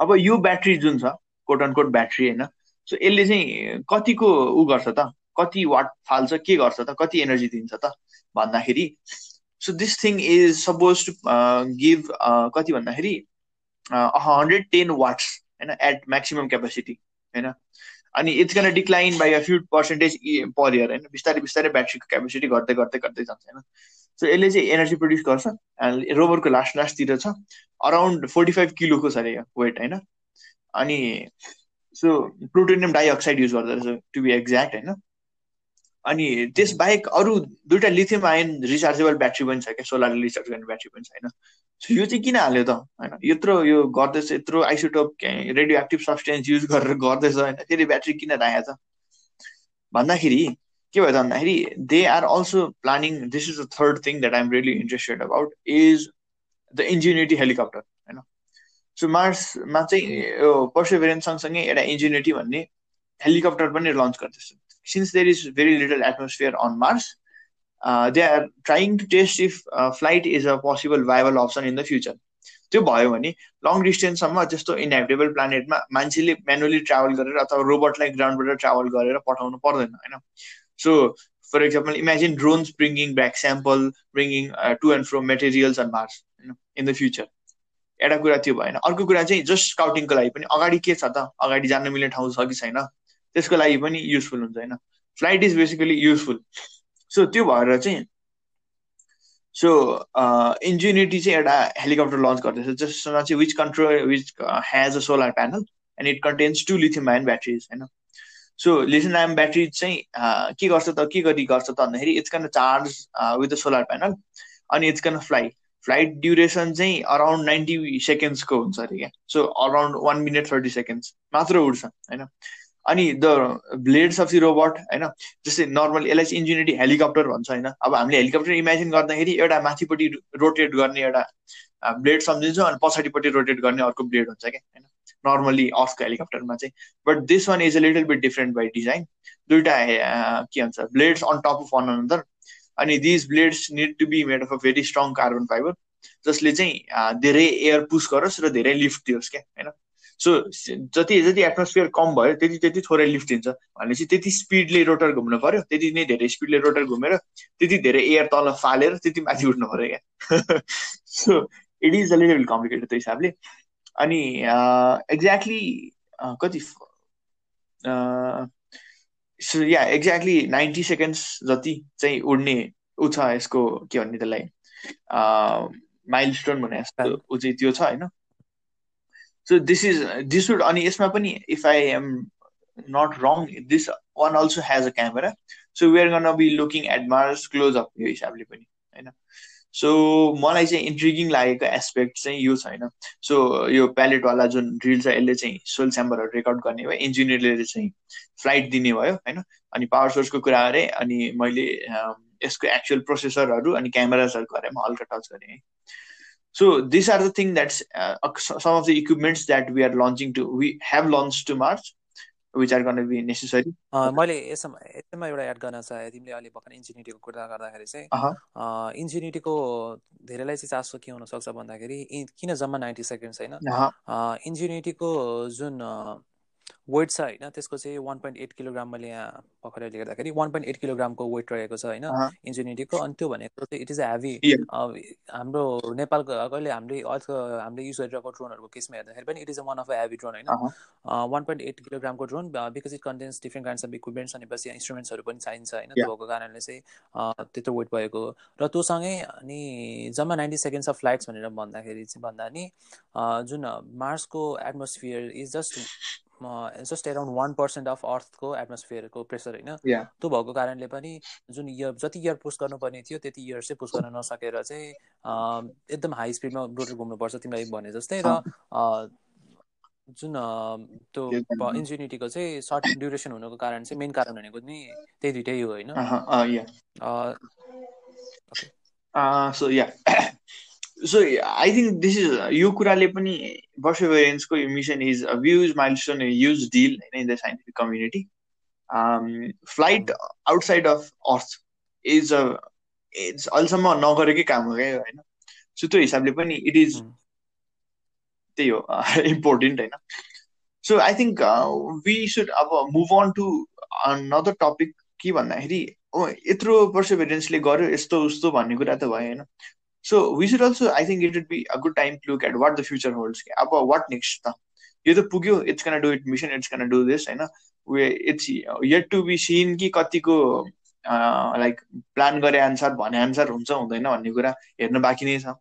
अब यो ब्याट्री जुन छ कोट एन्ड कोट ब्याट्री होइन? सो यसले चाहिँ कतिको ऊ गर्छ त? कति वाट फाल्छ के गर्छ त? कति एनर्जी दिन्छ त? भन्दाखेरि so this thing is suppose to give कति भन्दाखेरि हन्ड्रेड टेन वाट्स होइन एट म्याक्सिमम् क्यापेसिटी होइन अनि it's gonna decline by a few percentage per year होइन बिस्तारै बिस्तारै ब्याट्रीको क्यापेसिटी घट्दै घट्दै घट्दै जान्छ होइन सो यसले चाहिँ एनर्जी प्रड्युस गर्छ रोबरको लास्ट लास्टतिर छ अराउन्ड फोर्टी फाइभ किलोको छ अरे वेट होइन अनि सो प्लुटोनियम डाइअक्साइड युज गर्दो रहेछ टु बी एक्ज्याक्ट होइन अनि त्यस बाहेक अरू दुइटा लिथियम आयन रिचार्जेबल ब्याट्री पनि छ क्या सोलरले रिचार्ज गर्ने ब्याट्री पनि छ होइन? सो यो चाहिँ किन हाल्यो त होइन? यत्रो यो गर्दैछ यत्रो isotope radioactive substance use गरेर गर्दैछ होइन? फेरि ब्याट्री किन राखेको छ भन्दाखेरि के भयो त भन्दाखेरि they are also planning this is the third thing that I'm really interested about is the Ingenuity helicopter होइन? सो मार्समा चाहिँ यो पर्सेभेरेन्स सँगसँगै एउटा इन्जिनियरिटी भन्ने हेलिकप्टर पनि लन्च गर्दैछ। Since there is very little atmosphere on Mars, uh, they are trying to test if uh, flight is a possible viable option in the future. त्यो भयो भने लङ डिस्टेन्ससम्म जस्तो इनहेबिटेबल प्लानेटमा मान्छेले म्यानुअली ट्राभल गरेर अथवा रोबोटलाई ग्राउन्डबाट ट्राभल गरेर पठाउनु पर्दैन होइन? So for example imagine drones bringing back sample bringing to and fro materials on Mars होइन इन द फ्युचर एउटा कुरा त्यो भएन। अर्को कुरा चाहिँ जस्ट स्काउटिङको लागि पनि अगाडि के छ त? अगाडि जान मिल्ने ठाउँ छ कि छैन? त्यसको लागि पनि युजफुल हुन्छ होइन? Flight is basically useful so त्यो भएर चाहिँ सो इन्जिनिटी चाहिँ एउटा हेलिकप्टर लन्च गर्दैछ जसमा चाहिँ which control which has a solar panel and it contains two lithium ion batteries होइन? सो लिथियम आयन ब्याट्रिज चाहिँ के गर्छ त के गरी गर्छ त भन्दाखेरि it's gonna charge with the solar panel अनि it's gonna fly flight duration चाहिँ अराउन्ड नाइन्टी सेकेन्ड्सको हुन्छ अरे क्या so around one minute thirty seconds मात्र उड्छ होइन? अनि the blades of the robot होइन? जस्तै नर्मल यसलाई चाहिँ इन्जिनियरिटी हेलिकप्टर भन्छ होइन? अब हामीले हेलिकप्टर इमेजिन गर्दाखेरि एउटा माथिपट्टि रोटेट गर्ने एउटा ब्लेड सम्झिन्छौँ अनि पछाडिपट्टि रोटेट गर्ने अर्को ब्लेड हुन्छ क्या होइन? नर्मली अर्थको हेलिकप्टरमा चाहिँ। But this one is a little bit different by design दुइटा के भन्छ blades on top of one another अनि these blades need to be made of a very strong carbon fibre जसले चाहिँ धेरै एयर पुस गरोस् र धेरै लिफ्ट दियोस् क्या होइन? सो जति जति एटमोस्फियर कम भयो त्यति त्यति थोरै लिफ्ट दिन्छ भनेपछि त्यति स्पिडले रोटर घुम्नु पर्यो त्यति नै धेरै स्पिडले रोटर घुमेर त्यति धेरै एयर तल फालेर त्यति माथि उठ्नु पर्यो क्या। So it is a little complicated त्यो हिसाबले। अनि एक्ज्याक्टली कति so yeah exactly ninety seconds जति चाहिँ उड्ने ऊ छ यसको के भन्ने त्यसलाई माइल स्टोन भने जस्तो ऊ चाहिँ त्यो छ होइन? So this is this would अनि यसमा पनि if I am not wrong this one also has a camera so we are gonna be looking at Mars close up यो हिसाबले पनि होइन? सो मलाई चाहिँ इन्ट्रिगिङ लागेको एस्पेक्ट चाहिँ यो छैन सो यो प्यालेटवाला जुन ड्रिल छ यसले चाहिँ सोल च्याम्बरहरू रेकर्ड गर्ने भयो इन्जिनियरले चाहिँ फ्लाइट दिने भयो होइन? अनि पावर सोर्सको कुरा गरेँ अनि मैले यसको एक्चुअल प्रोसेसरहरू अनि क्यामेराजहरूको बारेमा हल्का टच गरेँ है? So these are the things that's uh, some of the equipments that we are launching to we have launched to March which are going to be necessary. मैले यसमा यसमा एउटा एड गर्न चाहे तिमीले अहिले भर्खर इन्जिनियरिटीको कुरा गर्दाखेरि चाहिँ इन्जिनियरिटीको धेरैलाई चाहिँ चासो के हुनसक्छ भन्दाखेरि किन जम्मा नाइन्टी सेकेन्ड्स होइन इन्जिनियरिटीको जुन वेट छ होइन त्यसको चाहिँ वान पोइन्ट एट किलोग्राम मैले यहाँ भर्खरै हेर्दाखेरि वान पोइन्ट एट किलोग्रामको वेट रहेको छ होइन इन्जिनियरिटीको अनि त्यो भनेको चाहिँ इट इज हेभी हाम्रो नेपालको कहिले हामीले अर्थको हामीले युज गरिरहेको ड्रोनहरूको केसमा हेर्दाखेरि पनि it is a one of a heavy drone होइन one point eight किलोग्रामको drone because it contains different kinds of equipments भनेपछि इन्स्ट्रुमेन्ट्सहरू पनि चाहिन्छ होइन। त्यो भएको कारणले चाहिँ त्यत्रो वेट भएको। र त्योसँगै अनि जम्मा नाइन्टी सेकेन्ड्स अफ फ्लाइट्स भनेर भन्दाखेरि चाहिँ भन्दा नि जुन मार्सको atmosphere is just just around one percent of अर्थको एटमोस्फियरको प्रेसर होइन? त्यो भएको कारणले पनि जुन इयर जति इयर पुस गर्नुपर्ने थियो त्यति इयर चाहिँ पुस गर्न नसकेर चाहिँ एकदम हाई स्पिडमा रोटर घुम्नुपर्छ तिमीलाई भने जस्तै र जुन त्यो इन्जिनिटीको चाहिँ सर्ट ड्युरेसन हुनुको कारण चाहिँ मेन कारण भनेको नि त्यही दुइटै हो होइन? So yeah I think this is यो कुराले पनि पर्सिभरेन्सको mission is huge milestone huge deal होइन in the scientific community flight outside of Earth is a it's अहिलेसम्म नगरेकै काम हो क्या होइन सो त्यो हिसाबले पनि इट इज त्यही हो इम्पोर्टेन्ट होइन so I think we should अब move on to another topic के भन्दाखेरि यत्रो पर्सिभरेन्सले गर्यो यस्तो उस्तो भन्ने कुरा त भयो होइन So we should also, I think it would be a good time to look at what the future holds. About what next? यो त पुग्यो it's gonna do it mission it's gonna do this होइन it's yet to be seen कि कतिको like plan गरे अनुसार भने अनुसार हुन्छ हुँदैन भन्ने कुरा हेर्न बाँकी नै छ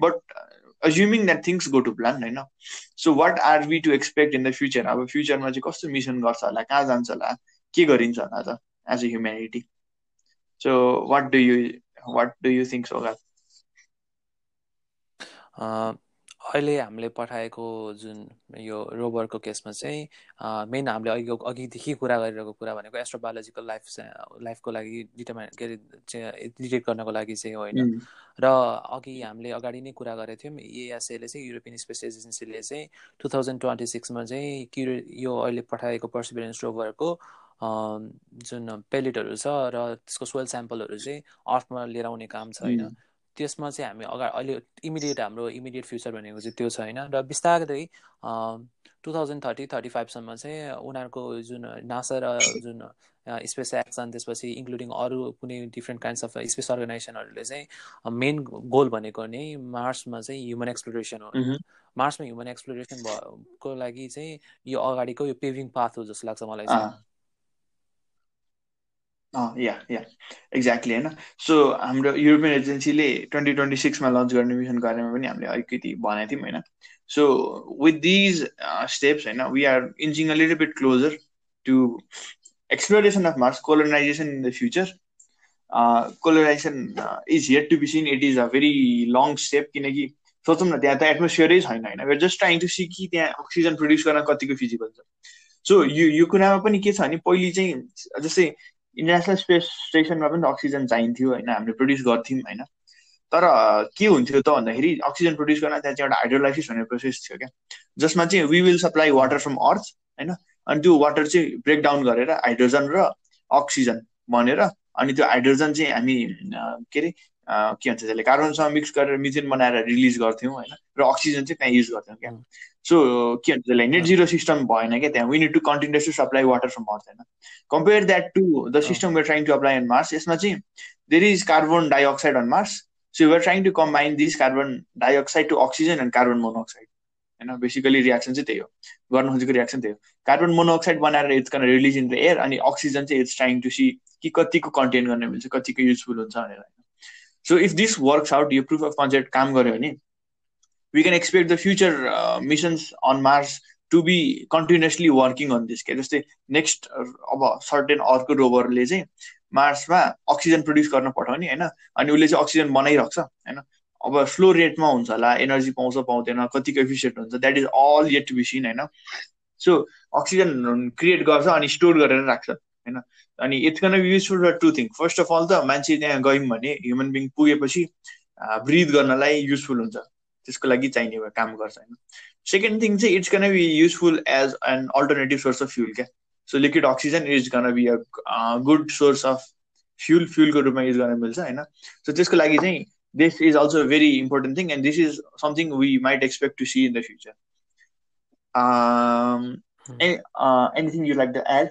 but assuming that things go to plan होइन so what are we to expect in the future अब फ्युचरमा चाहिँ कस्तो मिसन गर्छ होला कहाँ जान्छ होला के गरिन्छ होला त as a humanity so what do you what do you think so अहिले हामीले पठाएको जुन यो रोबरको केसमा चाहिँ मेन हामीले अघि अघिदेखि कुरा गरिरहेको कुरा भनेको एस्ट्रोबायोलोजिकल लाइफ लाइफको लागि डिटर्माइन के अरे डिटेक्ट गर्नको लागि चाहिँ होइन। र अघि हामीले अगाडि नै कुरा गरेको थियौँ एएसएले चाहिँ युरोपियन स्पेस एजेन्सीले चाहिँ टु थाउजन्ड ट्वेन्टी सिक्समा चाहिँ क्युरो यो अहिले पठाएको पर्सिभिरेन्स रोभरको जुन पेलेटहरू छ र त्यसको सोइल स्याम्पलहरू चाहिँ अर्थमा लिएर आउने काम छ होइन त्यसमा चाहिँ हामी अगाडि अहिले इमिडिएट हाम्रो इमिडिएट फ्युचर भनेको चाहिँ त्यो छ होइन। र बिस्तारै टु थाउजन्ड थर्टी थर्टी फाइभसम्म चाहिँ उनीहरूको जुन नासा र जुन स्पेस एक्सन त्यसपछि इन्क्लुडिङ अरू कुनै डिफ्रेन्ट काइन्ड्स अफ स्पेस अर्गनाइजेसनहरूले चाहिँ मेन गोल भनेको नै मार्समा चाहिँ ह्युमन एक्सप्लोरेसन हो। मार्समा ह्युमन एक्सप्लोरेसन भएको लागि चाहिँ यो अगाडिको यो पेभिङ पाथ हो जस्तो लाग्छ मलाई चाहिँ। Yeah yeah. एक्ज्याक्टली होइन? सो हाम्रो युरोपियन एजेन्सीले ट्वेन्टी ट्वेन्टी सिक्समा लन्च गर्ने मिसनको बारेमा पनि हामीले अलिकति भनेको थियौँ होइन? सो विथ दिज स्टेप्स होइन we are inching a little bit closer to exploration of Mars colonization in the future colonization is here to be seen it is a very long step किनकि सोचौँ न त्यहाँ त एटमोस्फियरै छैन होइन? Just trying to see कि त्यहाँ अक्सिजन प्रड्युस गर्न कतिको फिजिबल छ। सो यो यो कुरामा पनि के छ भने पहिले चाहिँ जस्तै इन्टरनेसनल स्पेस स्टेसनमा पनि अक्सिजन चाहिन्थ्यो होइन हामीले प्रड्युस गर्थ्यौँ होइन। तर के हुन्थ्यो त भन्दाखेरि अक्सिजन प्रड्युस गर्न त्यहाँ चाहिँ एउटा हाइड्रोलाइसिस भन्ने प्रोसेस थियो क्या। जसमा चाहिँ we will supply water from earth होइन? अनि त्यो वाटर चाहिँ ब्रेकडाउन गरेर हाइड्रोजन र अक्सिजन बनेर अनि त्यो हाइड्रोजन चाहिँ हामी के अरे के भन्छ त्यसले? कार्बनसँग मिक्स गरेर मिथेन बनाएर रिलिज गर्थ्यौँ होइन? र अक्सिजन चाहिँ त्यहाँ युज गर्थ्यौँ क्या। सो के भन्छ त्यसलाई नेट जिरो सिस्टम भएन क्या त्यहाँ। We need to continuous to supply water from earth होइन compare that to the system we're trying to apply on Mars यसमा चाहिँ there is carbon dioxide on Mars so we're trying to combine this carbon dioxide to oxygen and carbon monoxide होइन? Basically reaction चाहिँ त्यही हो। गर्न खोजेको reaction त्यही हो। कार्बन मोनोअक्साइड बनाएर it's can release in the air अनि अक्सिजन चाहिँ इट्स ट्राइङ टु सी कि कतिको कन्टेन गर्ने मिल्छ कतिको युजफुल हुन्छ भनेर so if this works out यो प्रुफ अफ कन्सेप्ट काम गर्यो भने can expect the future uh, missions on Mars to be continuously working on this के जस्तै नेक्स्ट अब सर्टेन अर्को रोभरले चाहिँ मार्समा अक्सिजन प्रड्युस गर्न पठाउने होइन? अनि उसले चाहिँ अक्सिजन बनाइरहेको छ होइन? अब स्लो रेटमा हुन्छ होला एनर्जी पाउँछ पाउँदैन कतिको एफिसियन्ट हुन्छ that is all yet to be seen होइन? सो अक्सिजन क्रिएट गर्छ अनि स्टोर गरेर राख्छ। होइन? अनि it's can be useful for two thing first of all त मान्छे त्यहाँ गयौँ भने ह्युमन बिङ पुगेपछि ब्रिथ गर्नलाई युजफुल हुन्छ। त्यसको लागि चाहिने काम गर्छ होइन? सेकेन्ड थिङ चाहिँ it's can be useful as an alternative source of fuel क्या? So liquid oxygen is can be a good source of fuel फ्युलको रूपमा युज गर्न मिल्छ होइन? सो त्यसको लागि चाहिँ this is also very important thing and this is something we might expect to see in the future anything you like the ad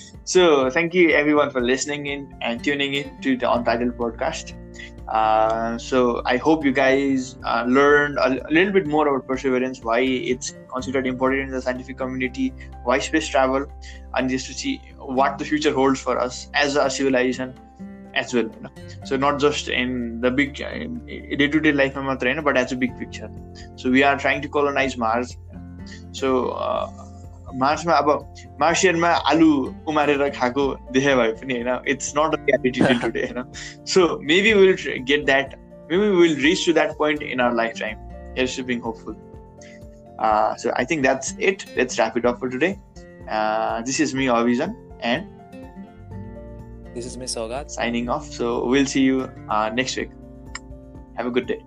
so thank you everyone for listening in and tuning in to the Untitled podcast. Uh, so I hope you guys uh, learned a, little bit more about perseverance, why it's considered important in the scientific community, why space travel, and just to see what the future holds for us as a civilization as well. You know? So not just in the big day-to-day life, but as a big picture. So we are trying to colonize Mars. So uh, मार्चमा अब मार्सियनमा आलु उमारेर खाएको देखे भए पनि होइन it's not a reality till today होइन so maybe will get that maybe will reach to that point in our life time here's to being hopeful so I think that's it. Let's wrap it up for today. Uh, this is me, Avijan, and this is Miss Sogat signing off. So we'll see you uh, next week. Have a good day.